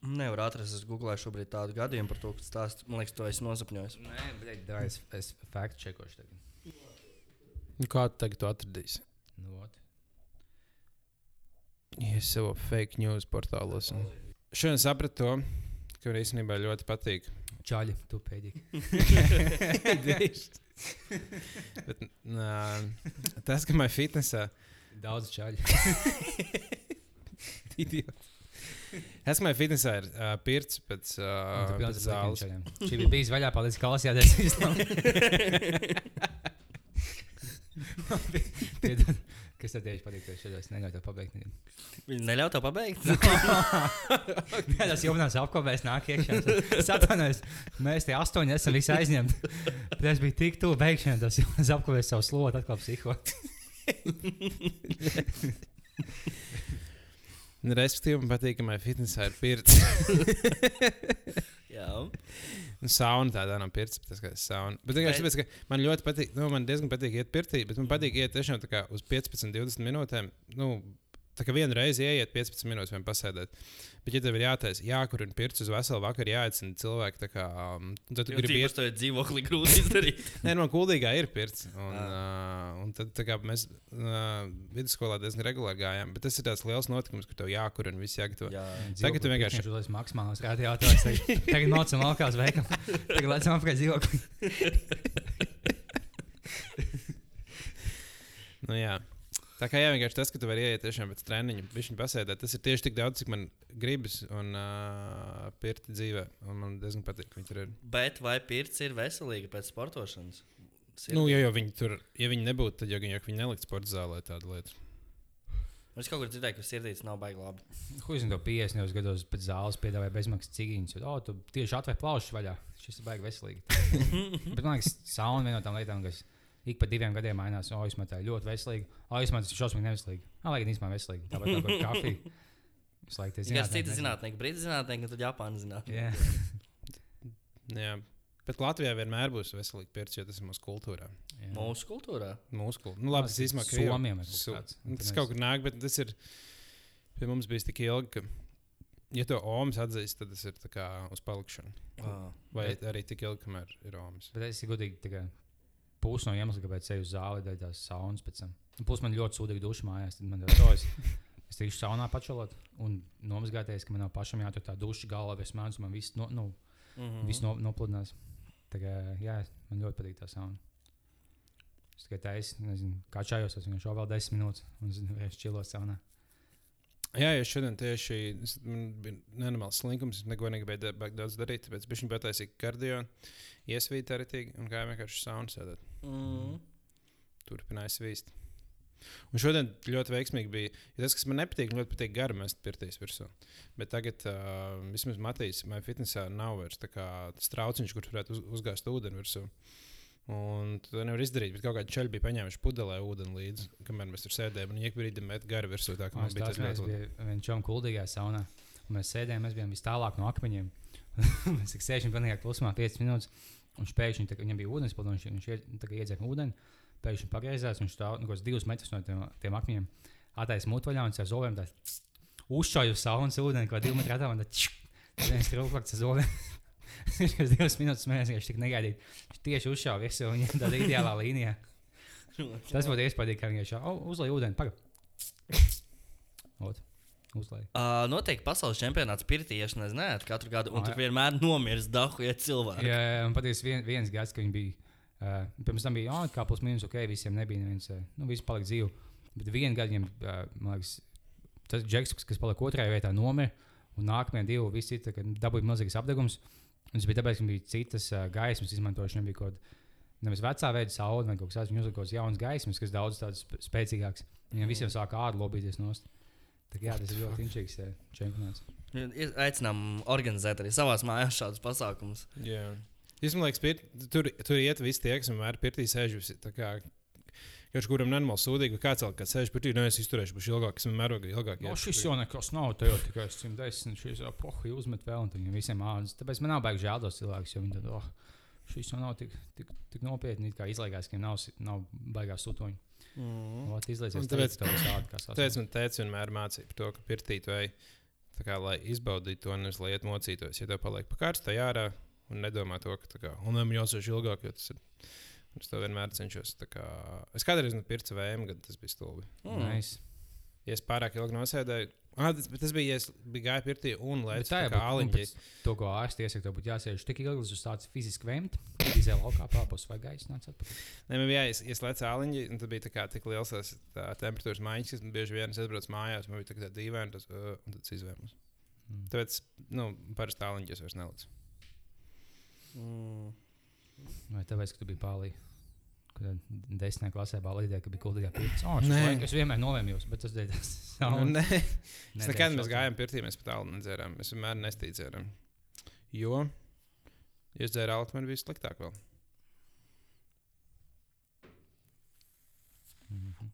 Nevar atrast, es googlēju šobrīd tādu gadījumu par to, kas stāsta. Man liekas, to es nosapņoju. Nē, bet es, es faktu čekošu tagad. Nu, Kā tu tagad to atradīsi? Nu, ot. Sev fake news portālos. un- Šodien sapratu to, ka man īstenībā ļoti patīk. Čaļi, tu pēdīgi. (laughs) Bet, nā, tas, ka manā fitnesā Daudz čaļi. (laughs) idiots. Es manā fitnesā ir uh, pirts pēc, pilns ar zāles. Šī bija bijis vaļā, paldies, ka lasījāties. (laughs) Kas tev tieši patīk? Es neļauju tev pabeigt. Viņi neļauj to pabeigt. Jā, tas jau manās apkopēs nāk iekšā. Es atvainojos, mēs te astoņi esam visi aizņemti. Bet es biju tik tuvu beigšanai, tas jau es apkopēju savu slotu, atkal psihot. Respektīvi, man patīk, ka manā fitnesā ir pirts. Jā. Nu, Sauna tādā nav pirts, tas kā sauna. Bet vienkārši tāpēc, ka man ļoti patīk, nu, man diezgan patīk iet pirtī, bet man patīk iet tiešām tā kā uz 15, 20 minūtēm. Nu, Tā kā vienu reizi ieiet 15 minūtes, vien pasēdēt. Bet, ja tev ir jātaisa, jākurina pirts uz veselu vakaru, jāaicina cilvēki, tā kā, um, tad tu Jo gribi iet. ir dzīvokli grūti izdarīt. (laughs) Nē, man kuldīgā ir pirts. Un, Ah. uh, un tad tā kā, mēs uh, vidusskolā diezgan regulāri gājām. Bet tas ir tāds liels notikums, kur tev jākurina, viss jāgatavo. Jā. Tagad tu vienkārši- Viņš uzliek maksimālās radiātors. Tagad, laukā uz veikalu. Tagad lecam apkārt dzīvoklī. (laughs) Nu, jā. Tā kā jā, vienkārši tas, ka tu vari iet tiešām pēc treniņa, viņu pasēdēt, tas ir tieši tik daudz, cik man gribas un uh, pirti dzīvē. Un man diezgan patīk, ka viņi tur ir. Bet vai pirts ir veselīga pēc sportošanas? Nu, ja jau viņi tur, ja viņi nebūtu, tad jau viņi, viņi nelikt sporta zālē tādu lietu. Es kaut kur dzirdēju, ka sirdītes nav baigi labi. Ko zinu, to 50 gados pēc zāles piedāvāja bezmaksas cigīņus. O, tu tieši atvēr plaušas vaļā. Šis ir baigi veselīgi. (laughs) Bet man liekas, sauna viena no tām lietām, kas ik pa diviem gadiem mainās. O, es metāju ļoti veselīgi. O, es metāju šausmīgi neveselīgi. Nā, lai gan īstenībā veselīgi. Tāpat kā ar kafiju. Es laiku tie Tikai citi zinātnieki, brīdi zinātnieki, un tad Japāna zinātnieki. Jā. (laughs) Jā. Bet Latvijā vienmēr būs veselīgi pirts, jo tas ir mūsu kultūrā. Jā. Mūsu kultūrā. Mūsu kultūrā. Nu, labi, tas īstenībā Somijam ir Su- kaut kāds. Nu, Tas kaut kur nāk, bet tas ir pie mums bijis tik ilgi, ka, ja to omas atzīst, tad tas ir tā kā uz palikšanu. Ah. Vai Bet- arī tik ilgi, kamēr ir omas. Bet es godīgi tikai pusi no iemesla, kāpēc eju uz zāli, ir tās saunas pēc tam. Un Plus man ļoti sūdīgi duša mājās. Tad man ir tas, (laughs) es tikšu saunā pačalot un nomazgāties, ka man nav pašam jātur tā duša galvā, es mēģinu, man viss, no, nu, Mm mm. viss no, nopludinās. Tā kā, jā, man ļoti patīk tā sauna. Es tikai taisu, nezinu, kačājos, es vienkārši vēl desmit minūtes un es čilos saunā. Jā, ja šodien tieši man bija nenormāls slinkums. Es neko negribēju daudz darīt, tāpēc viņš bija pataisījis kardio, iesvīt arī tīk un gāja vienkārši saunu sēdēt. -hmm. Turpināja svīst. Un šodien ļoti veiksmīgi bija ja tas, kas man nepatīk. Ļoti patīk garu mest pirtīs virsū. Bet tagad, uh, vismaz Matīs, manā fitnesā nav vairs tā kā tas trauciņš, kur varētu uz, uzgāzt ūdeni virsū. Un to nevar izdarīt. Bet kaut kādi čeļi bija paņēmuši pudelē ūdeni līdzi, kamēr mēs tur sēdējām. Un ik brīdi met garu virsū. Tā kā man Mēs bija tas ļoti labi. viens čom kuldīgajā saunā. Un mēs sēdējām, mēs bijām vis tālāk no akmeņiem. (laughs) mēs sēžam pilnīgā klusumā 5 minūtes. Un viņš pēkšņi, tā, viņam bija ūdens pilns, viņš kā iedzēra ūdeni. Pēkšņi pagriezās, viņš stāv nu, kaut kāds divus metrus no tiem, tiem akmeņiem. Attaisno mutvaļā un ar zobiem tā uzšauja uz saunas ūdeni, kā divu metru attālumā. Tad viens trūklaks ar zobiem. (laughs) (laughs) Viņš kaut divas minūtes smējās, ka viņš tik negaidīja. Viņš tieši uzšāva visu viņu tādā ideālā līnijā. (laughs) Tas būtu iespējams, ka viņš jau uzlēja ūdeni. Pagaid. Uzlēja. Uh, noteikti pasaules čempionāts pirtieši nezināt katru gadu, un Ah, tur vienmēr nomirst dahu ja cilvēki. Jā, jā, un patiesībā vien, viens gads, kad viņi bija. Uh, pirms tam bija oh, kā plus mīnus, ok, visiem nebija neviens, uh, nu, visi palika dzīvi. Bet vienā gadā viņam, uh, man liekas, tas džeks, kas palika otrajā vietā, nomira. Un nākamie divi, visi kad dabūja milzīgs apgabals. Un tas bija tāpēc, ka bija citas uh, gaismas izmantošana. Bija kaut kāda nevis vecā veida saule, vai kaut kas tāds. Kaut kādas jaunas gaismas, kas daudz tādas sp- spēcīgākas. Viņam visiem sāka ādu lobīties nost. Tā kā jā, tas ir ļoti inčīgs čempionāts. Aicinām organizēt arī savā mājās šādus pasākumus. Jā. Es domāju, ka tur, tur iet visi tie, kas vienmēr pirtī sēž. visi kā- Kurš kuram nenormāli sūdīgi, ka kāds kāds sēž pirtī, nu es izturēšu, būšu ilgāk, es vienmēr ilgāk. ilgāk No, šis jau nekas nav. Te jau tikai 110, šis jau pohi uzmet vēl, un viņiem visiem ādas. Tāpēc man nav baigi žēl tos cilvēkus, jo viņi tad, oh, šis jau nav tik, tik, tik nopietni, kā izlaigās, ka nav, nav baigās sutoņi. Mm. Ot, izlaizies, Un tāpēc- tāpēc tā visādi kā Tāpēc sasaukt. man teica, vienmēr mācīja par to, ka pirtīt vai tā kā, lai izbaudītu to, nevis lai iet mocītos. Ja tev paliek pa karstai ārā un nedomā to, ka tā kā, un man jāsēž ilgāk, jo tas ir. Es to vienmēr cenšos. Kā, es kādreiz nu pircu VM, kad tas bija stulbi. Mm. Nice. Ja es pārāk ilgi nosēdēju, ah, tas, bet tas bija, ja es biju gājis pirtī un lēcu tā tā jau kā aliņķi. pēc To, ko ārsts iesaka, tev būtu jāsēž tik ilgi, līdz uz tāds fiziski vemt, izēja laukā pārpus vai gaisa nāc atpakaļ. Nē, man bija jāieslēdz āliņi, un tad bija tā kā tik liels tas tā temperatūras maiņas, ka bieži vien es atbraucu mājās, man bija tā kā dīvaini, tas, uh, un tad es izvēlos. Mm. Tāpēc, nu, parasti āliņus es vairs nelicu. Mm. Vai tāpēc, ka tu biji pārlī? Kad desmitā klasē balīdē, ka bija kuldīgā pieredze. Oh, Nē. Es vienmēr novēmjos, bet tas dēļ tas Nu, nē, es nekad mēs gājām pirtī, mēs pat āliņu nedzērām. Mēs vienmēr nestīdzējām. Jo, ja es dzēru āliņu, man bija sliktāk vēl. Mhm.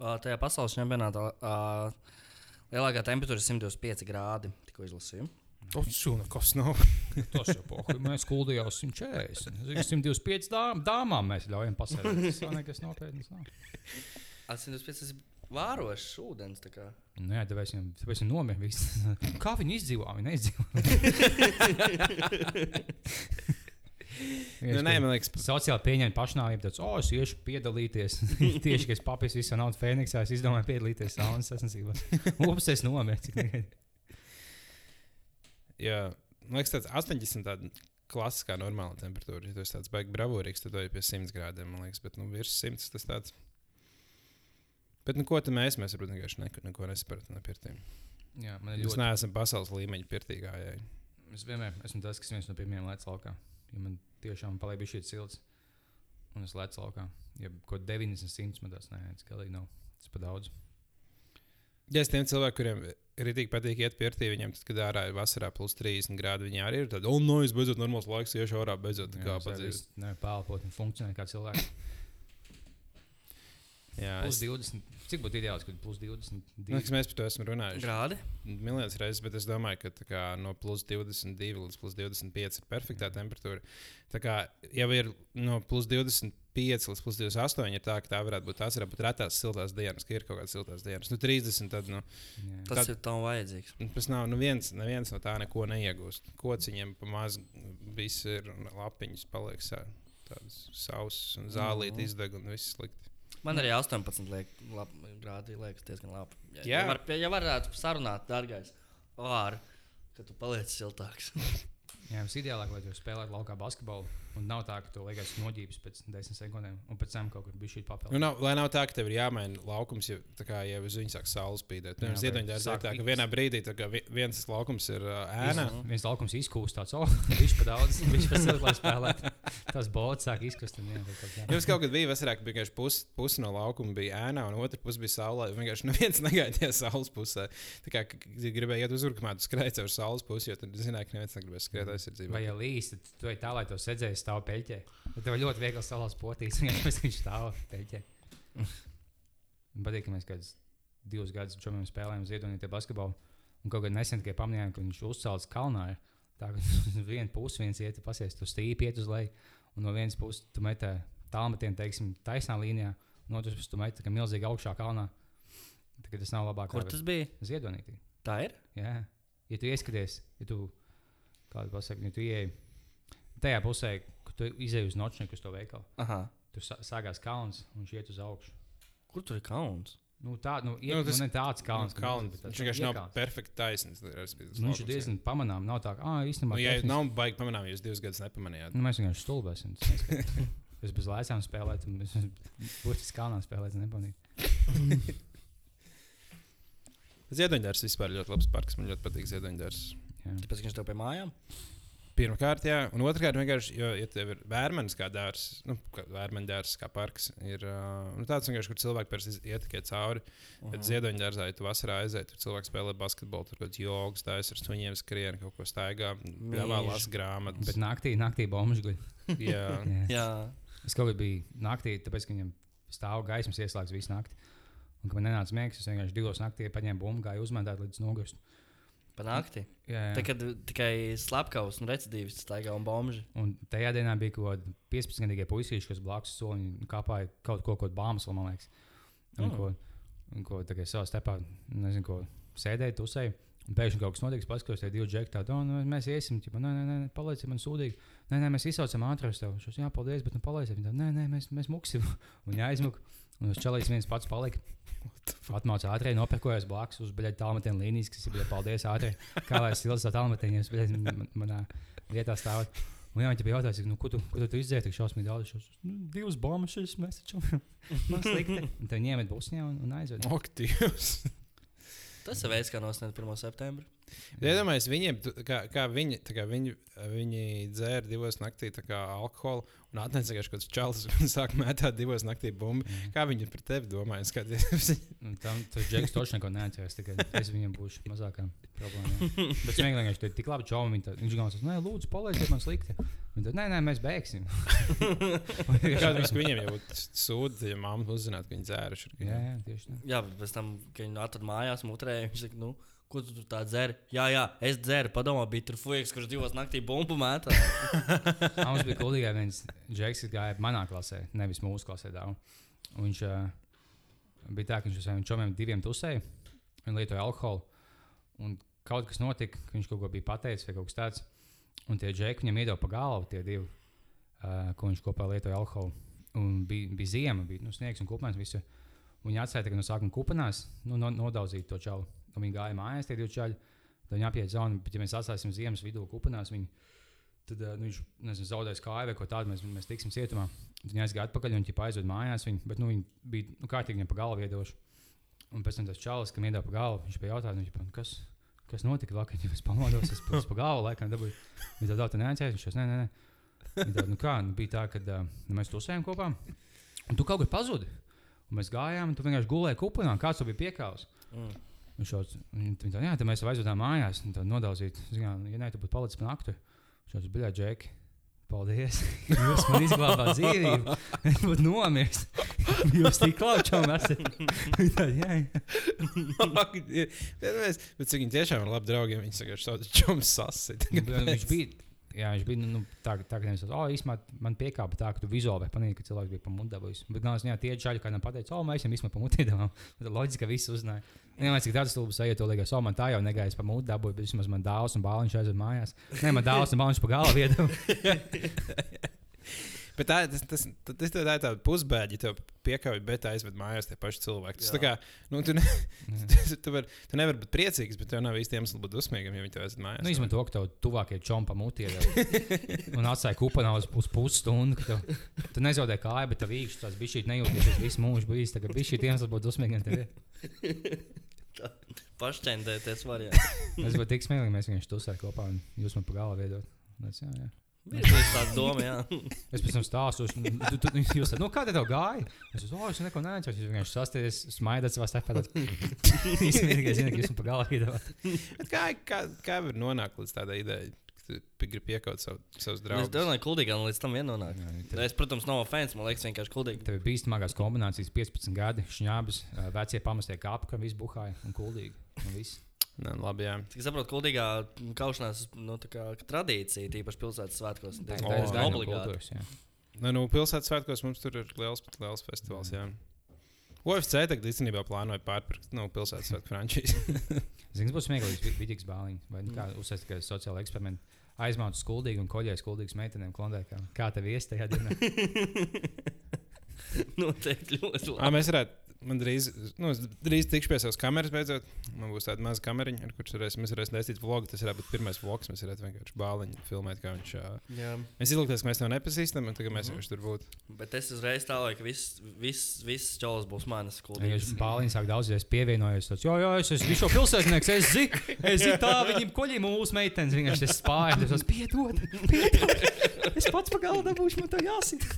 Uh, tajā pasaules čempionātā uh, lielākā temperatūra ir 125 grādi. Tikko izlasīju. O, šūna, kas nav. (laughs) Tas jau pohuļ. Mēs kuldījām 140. Zini, 125 dām, dāmām mēs ļaujam pasēdēt. Tas jau nekas nopietns nav. 125 tas ir vārošs ūdens. Nu, jā, tāpēc viņam, tāpēc viņam nomira. (laughs) Kā viņi izdzīvo? Viņi neizdzīvo. Nu, nē, man liekas, Sociāli pieņemt pašnāvību, tad, oh, es iešu piedalīties. (laughs) Tieši, kad es papīrs visu naudu Fēniksā, es izdomāju piedalīties saunas sasniegumos. Ups, es nomiru. Jā, man liekas, tāds 80 tāda klasiskā normāla temperatūra. Ja tu esi tāds baigi bravūrīgs, tad tu ej pie 100 grādiem, man liekas, bet nu, virs 100 tas tāds. Bet nu, ko tad mēs, mēs varbūt vienkārši neko, neko nesaprotam no pirtīm. Jā, man ir Mēs ļoti. neesam pasaules līmeņa pirtīgājēji. Es vienmēr esmu tas, kas viens no pirmajiem lec laukā. Ja man tiešām paliek šī silts, un es lecu laukā. Ja kaut 90, 100 man tas nē, tas galīgi nav. Tas pa daudz. Ja es tiem cilvēkiem, kuriem tik patīk iet pirtī, viņiem tad, kad ārā ir vasarā plus 30 grādi, viņi arī ir tādi, oh, no, es beidzot normāls laiks, iešu ārā, beidzot kā. Nevar pelpot un funkcionēt kā cilvēks. (laughs) Jā, Plus es, 20. Cik būtu ideāls, kad plus 20? nu, kas mēs par to esam runājuši. Grādi? Miljonus reizes, bet es domāju, ka tā kā, no plus 22 līdz plus 25 ir perfektā temperatūra. Tā kā jau ir no plus 25 līdz plus 28, ir tā, ka tā varētu būt tās varētu retās siltās dienas, ka ir kaut kādas siltās dienas. Nu, 30, tad nu, Jā. Tas Kad- ir tam vajadzīgs. nu, tas nav, nu viens, neviens no tā neko neiegūst. Kociņiem pa maz viss ir un lapiņas paliek tādas sausas un zālīti Mhm. izdeg un viss slikti. Man arī 18 liek, lab, grādi liekas diezgan labi. Ja, Jā. ja, var, ja varētu sarunāt, dārgais, ar, ka tu paliec siltāks. (laughs) Jā, mums ideālāk, lai tu spēlētu laukā basketbolu. Un nav tā, ka tu liekas noģības pēc 10 sekundēm, un pēc tam kaut kur bija šī Nu, papildus. nav, lai nav tā, ka tev ir jāmaina laukums, ja, kā, ja uz viņu sāk saules spīdēt. Jā, vai ziedoņdārzā ir tā, ka vienā brīdī kā vi- viens laukums ir uh, ēna. Mhm. (laughs) Viens laukums izkūst tāds, oh, (laughs) viņš pa daudz, viņš pa silti, lai spēlētu. (laughs) Tas bots sāk izkust. Un, jā, kaut tā. Jums kaut kad bija vasarā, ka vienkārši pusi pus no laukuma bija ēnā, un otra puse bija saulē. Vienkārši neviens negaidīja saules pusē. Tā kā gribēja iet uz urkamā, tu skrēji caur saules pusi, jo tad zināja, ka neviens negribēs skriet aizsardzībā. Vai ja līs, tad tu ej tā, lai to sēdzēji stāv peļķē. Tad tev ļoti viegli salās potīs, (laughs) pēc viņš stāv peļķē. Man patīk, ka mēs kādus divus gadus čomiem spēlējām ziedonītie basketbolu. Un kaut kad nesen tikai pamanījām, ka viņš uzcēlās kalnā. ir Tā kā (laughs) uz vienu pusi viens iet, pasies, tu stīpi iet uz leju, un no vienas puses tu metā tālmetienu, teiksim, taisnā līnijā, un otrs puses tu metā milzīgi augšā kalnā. Tā tas nav labāk. Kur tas bija? Ziedonītī. Tā ir? Jā, ja tu ieskaties, ja tu kādu pasaki, ja tu ieej tajā pusē, kur tu izēj uz nočnieku uz to veikalu, Aha. tu sa- sākās kalns un viņš iet uz augšu. Kur tur ir kauns? Nu, tā, nu, iet, Nu, nu, tas- nu, tāds kalns, Nu, kalns. tāds Viņš vienkārši nav perfekti taisnīgs. Nu, viņš ir diezgan pamanāms. Nav tā, ka, ah, īstenībā. Nu, ja tehniski- nav baigi pamanām, jūs divus gadus nepamanījāt. Nu, mēs vienkārši stulbēsim. (laughs) Es bez lēcām spēlēju, un es (laughs) būtiski kalnā spēlēju, nepamanīju. (laughs) Ziedoņdārs vispār ļoti labs parks. Man ļoti patīk Ziedoņdārs. Tāpēc viņš tev pie mājām? Pirmkārt, jā, un otrkārt, vienkārši, jo, ja tev ir vērmenis kā dārsts, nu, kā vērmeņa dārsts, kā parks, ir uh, nu, tāds vienkārši, kur cilvēki pēc iet tikai cauri. Mhm. Bet ziedoņdārzā, ja tu vasarā aiziet, tur cilvēks spēlē basketbolu, tur kaut kāds jogas, tā ir ar suņiem skrien, kaut ko staigā, gravā Mīž. lasa grāmatas. Bet naktī, naktī bombuļs guļ. (laughs) jā, Jā. Jā. Es kaut kā biju naktī, tāpēc, ka viņam stāv gaismas ieslēgts visu nakti. Un, kad man nenāca miegs, es vienkārši divos naktī paņēmu bumbu, gāju uzmētāt līdz nogurst. Pa nakti. Jā, jā. Tā kad tikai slepkavs un recidīvis staigā un bomži. Un tajā dienā bija kaut kādi 15 gadīgi puisīši, kas blakus soliņā kāpāja kaut ko, ko bāmas, man liekas. Un, Mm. ko, un ko tagad savā stepā, nezinu, ko sēdēja, tusēja. Un pēkšņi kaut kas notiks, paskatos, tie divi džekļi tādi, oh, nu, mēs iesim, ķipa, nē, nē, nē, palaiciet man sūdīgi. Nē, nē, mēs izsaucam ātrāk tev. Šos, jā, paldies, bet nu. Viņi tā, nē, nē, mēs, mēs muksim. (laughs) Un jāizmuk. Un uz čalīts viens pats palika. Atmācīja ātrāk, nopirkojās blakus uz tālmetienu līnijas, kas ir bija paldies ātrāk. Kā lai es ilgi tā tālmetienu, ja es beļģi man- manā vietā stāvot. Un jā, viņi bija jautājis, nu, ko tu, ko tu izdzēri tik šausmīgi daudz. Šos, nu, divas bombas, šis mēs taču. (laughs) Man slikti. Un tad ņēma busņā un, un aizveda. aktīvs. Tas ir veids, kā nosniegt 1. septembri. Iedomājieties, viņiem, kā, kā viņi, tā kā viņi, viņi dzēra divos naktī tā kā alkoholu un atnesa kaut kāds čalis un (laughs) sāk mētāt divos naktī bumbu. Kā viņi par tevi domāja? Skaties, Un (laughs) tam tas Džeks točs neko neatceras. Tikai es viņam būšu mazākā problēma. Bet es vienkārši tur tik labi čaumu. Viņš tā- viņš galvos, nē, lūdzu, palaidiet man slikti. Viņi tad, nē, nē, mēs beigsim. (laughs) Kādreiz viņiem jau būtu sūdi, ja mamma uzzinātu, ka viņi dzēruši. jā, jā, tieši tā. Jā, bet pēc tam, kad viņi atrada mājās, mutrē, viņš saka, nu, ko tu tur tā dzer? Jā, jā, es dzeru, padomā, bija tur fujiks, kurš divos naktī bumbu mētā. (laughs) Mums bija gudrīgi viens Džeks, kas gāja manā klasē, nevis mūsu klasē. Dāv. Un Viņš uh, bija tā, ka viņš uz saviem čomiem diviem un lietoja alkoholu. Un kaut kas notika, ka viņš kaut ko bija pateicis vai kaut kas tāds. Un tie džeki viņam iedeva pa galvu, tie divi, uh, ko viņš kopā lietoja alkoholu. Un bija, bija ziema, bija nu, sniegs un. Un Viņi atsēja no sākuma kupenās, nu, no, nodaudzīt to čauli. Un viņi gāja mājās, tie divi čaļi. Tad viņi apiet zonu, bet, ja mēs atstāsim ziemas vidū kupenās, viņi Tad uh, nu, viņš nezinu, zaudēs kāju vai ko tādu. Mēs, mēs tiksim cietumā. Tad Viņi aizgāja atpakaļ un viņi aizveda mājās. Viņu, bet nu, viņi bija nu, kārtīgi pa galvu iedoši. Un pēc tam tas čalis, kam iedod pa galvu, viņš bija jautājums, viņš, pa- kas, kas notika vakar, kad es pamodos, es pa, pa galvu laikam dabūju. Viņa tāda tā neatcerās, viņš teica, nē, nē, nē. Tāda, nu kā, nu, bija tā, ka uh, mēs tusējām kopā. Un tu kaut kur pazudi. Un mēs gājām, un tu vienkārši gulēji kuplinā, kāds tev bija piekāvis. Mm. Viņš šāds, viņa tā, jā, tad mēs aizvedām mājās, un tā nodaudzīt, zinām, ja ne, tu būtu palicis pa nakti. Šāds, bļā, Džeki, paldies. Jūs man izglābāt dzīvību. Es būtu nomiris. Jūs tik klaučām esat. Tā, jā, jā. Bet cik viņi tiešām ir labi draugi, ja viņi vienkārši sauc čoms sasit. Nu, Viņš bija. Jā, viņš bija nu, nu, tā, tā ka viņš teica, oh, īstenībā man piekāpa tā, ka tu vizuāli pamanīji, ka cilvēks bija pamudinājis. Bet galvenais, jā, tie čaļi kādam pateica, oh, mēs viņam īstenībā pamudinājām. (laughs) Loģiski, ka visi uzzināja. Nē, cik tāds stulbs to liekas, oh, man tā jau negājas pamudinājums, bet vismaz man dāvāts un bāliņš aizved mājās. Nē, man dāvāts un bāliņš pa galvu iedod. (laughs) Bet tā, tas, tas, tas, tas tā ir tāda pusbēģa, ja tev piekāpj, bet aizved mājās tie paši cilvēki. Tas tā kā, nu, tu, ne, (laughs) tu, tu, var, tu nevari būt priecīgs, bet tev nav īsti iemesls būt dusmīgam, ja viņi tev aizved mājās. Nu, izmanto, ka tev tuvākie čompa mutī ir (laughs) un atstāja kupanā uz, uz pusstundu. ka Tev, tu nezaudē kāju, bet tev īkšķis tās bija šī nejūties visu mūžu bijis. Tagad bija šī iemesls būt dusmīgam. Pašķendēties variants. Es būtu tik smieklīgi, mēs vienkārši tusējām kopā un jūs man pa galvu. Es, jā, jā. Ir tāda doma, jā. (laughs) Es pēc tam stāstu, un tu, tu, jūs teicat, nu, kā tev gāja? Es domāju, oh, es neko neatceros. Jūs vienkārši sasties, smaidat savā starpā. Īstenībā, (laughs) zinu, ka jūs man pa viedot. Bet Kā, kā, kā var nonākt līdz tādai idejai, ka tu gribi piekaut savu, savus Es draugus? domāju, ka kuldīgām līdz tam vienonāk. Es, protams, nav fans, man liekas, vienkārši kuldīgi. Tev ir bīstamākās kombinācijas, 15 gadi, šņābis, ā, vecie pamestie kāpi, ka viss buhāja un kuldīgi. Nē, labi, jā. Cik saprotu, kuldīgā kaušanās nu, tā kā tradīcija, tīpaši pilsētas svētkos. Ir no kultūras. jā. Nē, nu, pilsētas svētkos mums tur ir liels, liels festivāls. Jā. UFC tagad īstenībā plānoja pārpirkt nu, pilsētas svētku frančīzi. (laughs) Zini, kas būs smieklīgs, vidīgs bāliņš. Vai nu, kā uzsākt tikai sociāla eksperimenta. Aizmauts skuldīgi un koļēs skuldīgas meitenēm klondēkā. Kā tev ies tajā dienā? (laughs) Noteikti ļoti labi. mēs varētu. Man drīz, nu, es drīz tikšu pie savas kameras, beidzot. Man būs tāda maza kameriņa, ar kuras varēsim, mēs varēsim taisīt vlogu. Tas varētu būt pirmais vlogs. Mēs varētu vienkārši bāliņu filmēt, kā viņš. Jā. Mēs izlikties, ka mēs to nepazīstam, un tagad mēs Mhm. vienkārši tur būtu. Bet es uzreiz tālāk, ka viss vis, vis čolas būs manas Ja kuldīgas. Jūs bāliņš sāk daudzies pievienojies. Tāds, jā, jā, es esmu šo pilsētnieks, es zinu, es zinu, tā viņiem koļi mūsu meitenes. Vienkārši es spāju, tas piedod, piedod. Es pats pagalu dabūšu, man tā jāsit.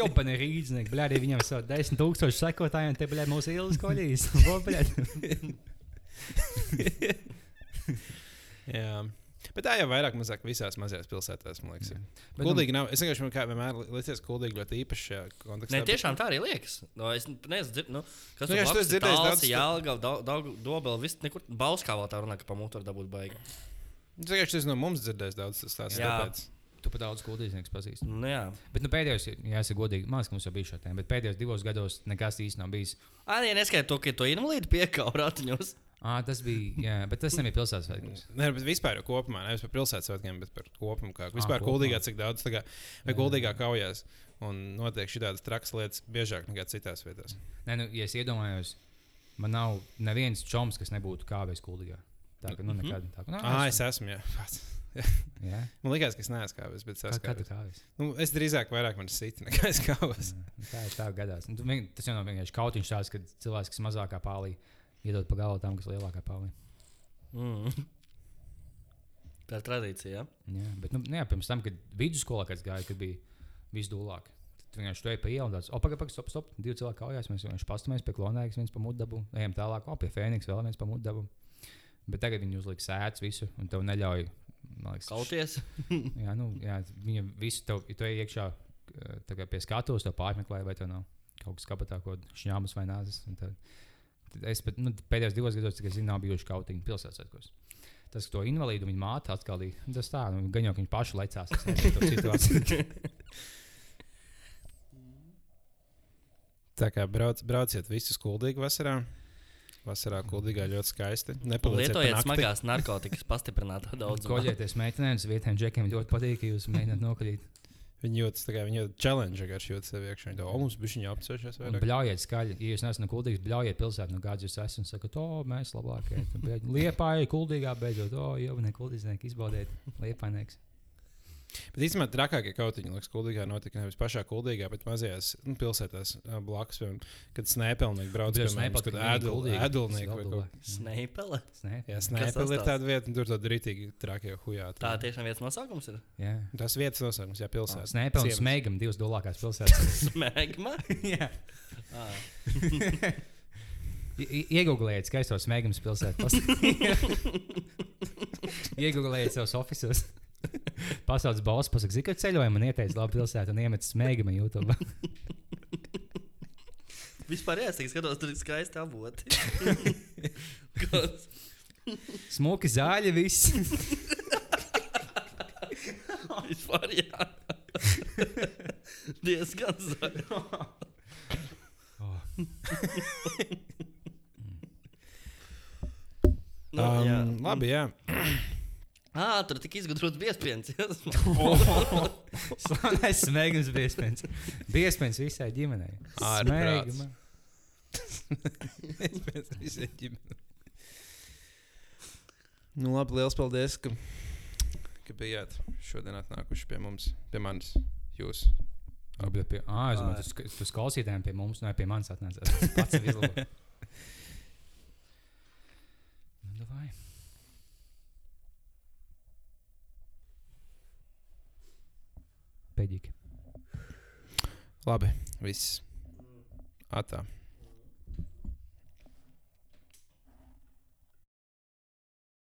Jo, bet ne rīznieki, bļādi, viņam savu desmit tūkstošu sekotājiem, te bļādi mūsu ielas koļīs. (laughs) (laughs) Jā. Bet tā jau vairāk mazāk visās mazajās pilsētās, man liekas. ir. Bet, Kuldīgi nav. Es vienkārši kā vienmēr liekas, ka kuldīgi ļoti īpaši šajā kontekstā. Nē, tiešām tā arī liekas. No, es nezinu, dzir- nu, kas Nu, jā, es to esmu dzirdējis daudz stu- Jēlga, Dobela, viss nekur Bauskā vēl tā runā, ka pa var dabūt baigi. Es vienkārši tas no mums dzirdēju daudz tas stāsts. Tu pat daudz kuldīznieks pazīsti. Nu, jā. Bet nu, pēdējos, ja esmu godīgi, ka mums jau bija šī tēma, bet pēdējos divos gados nekas īsti nav bijis. Ā, nē, neskaidro to, ka to invalīdu piekāpja ratiņos. À, tas bija, jā, bet tas nebija pilsētas svētkos. Nē, bet vispār jau kopumā, nevis par pilsētas svētkiem, bet par kopumu. Kā, vispār kopumā. kuldīgā, cik daudz, tā kā, vai kuldīgā kaujās. Un notiek šādas trakas lietas biežāk nekā citās vietās. Nē, nu, ja es iedomājos, man nav neviens čoms, kas nebūtu kāpējis kuldīgā. Tā kā, nu, Mhm. nekad. Tā kā, nu, Ah, es esmu. Jā. (laughs) Jā, (laughs) Man liekas, ka es neesmu kāpis, bet es kā, kāpis. Nu, es drīzāk vairāk man siti nekā es kāpos. Tā ir tā gadās. Nu, tu tas jau nav vienkārši kautiņš tāds, kad cilvēks, kas mazākā pālī, iedod pa galvu tam, kas lielākā pālī. Mm. Tā ir tradīcija. Ja? Jā, bet, nu, jā, pirms tam, kad vidusskolā gāja, kad bija visdūlāk. Tad vienkārši tur ej pa ielu un tāds, o, pagaidi, pagaidi, stop, stop. Divi cilvēki kaujās, mēs vienkārši pastamies pie klonēkas, viens pa mudabu, ejam tālāk, o, pie Fēniks, vēl viens pa mudabu. Bet tagad viņi uzliek sēdz visu, un tev neļauj. Liekas, Kauties. Jā, nu, jā viņa visu tev, ja tu ej iekšā tā kā pie skatuves, tev pārmeklē, vai tev nav kaut kas kabatā, ko šņāmas vai nāzes. un Tad, tad es pat, nu, pēdējos divos gados, cik es zinu, nav bijuši kautiņi pilsētas. Tas, ka to invalīdu viņa māte atskaldīja, tas tā, nu, gan jau, ka viņš to situāciju. Tā kā brauc, brauciet visus kuldīgi vasarā. Vasarā kuldīgā ļoti skaisti. Lietojiet smagās narkotikas pastiprinātā daudzumā. Koļieties meitenēm, vietējiem džekiem ļoti patīk, ka jūs mēģināt nokaļīt. Viņi jūtas tā kā viņi jūtas challenge, kā jūtas sev iekšā. Viņi o, mums bija viņa apceļšās. Bļaujiet skaļi. Ja jūs neesat no kuldīgas, bļaujiet pilsētā, no kādas jūs esat. Un sakat, o, mēs labākie. Liepāji, kuldīgā beidzot, o, jau ne kuldīznieki izbaudiet. Liepainieks. Bet īstenībā trakākie kautiņi, liekas, kuldīgā notika nevis pašā kuldīgā, bet mazajās nu, pilsētās blakus. Piemēram, kad snēpelnieki brauc piemēram, Snēpels kad ēdulnieki vai vēl kaut labāk. Sneipele. Snē. Jā, tas snēpeli ir tās? tāda vieta, un tur tāda rītīgi trakie hujā. Tā tiešām vietas nosaukums ir. Jā. Tas vietas nosaukums, jā, pilsēta. Snēpē un smēgam divas dolākās pilsētas. (laughs) Smēgma. Jā. Ah. (laughs) Iegūlējiet skaisto smēgamas pilsētu. (laughs) Iegūlējiet savus oficiālus. (laughs) Pasaules balss pasakā, zina, ka ceļojumā man ieteica labu pilsētu un iemet smēgamu YouTube. (laughs) Vispār jā, es tikai skatos, tur ir skaisti avoti. (laughs) Smuki zāļi, viss. Vispār jā. Diezgan zaļi. Nu, jā. Um, labi, jā. (clears throat) Ah, tur tik izgudrots biespiens. (laughs) Slavenais iespējams. Bija iespējams visai ģimenei. Ārprāts. Smēgama. (laughs) Nu, labi, liels paldies, ka, ka bijāt šodien atnākuši pie mums, pie manis. Jūs. Abi pie, ah, es domāju, sk- tu uz klausītājiem pie mums, ne pie manis atnācās. Tas pats ir izlabo. (laughs) Nu, davai. Pēdīgi. Labi, viss. Atā.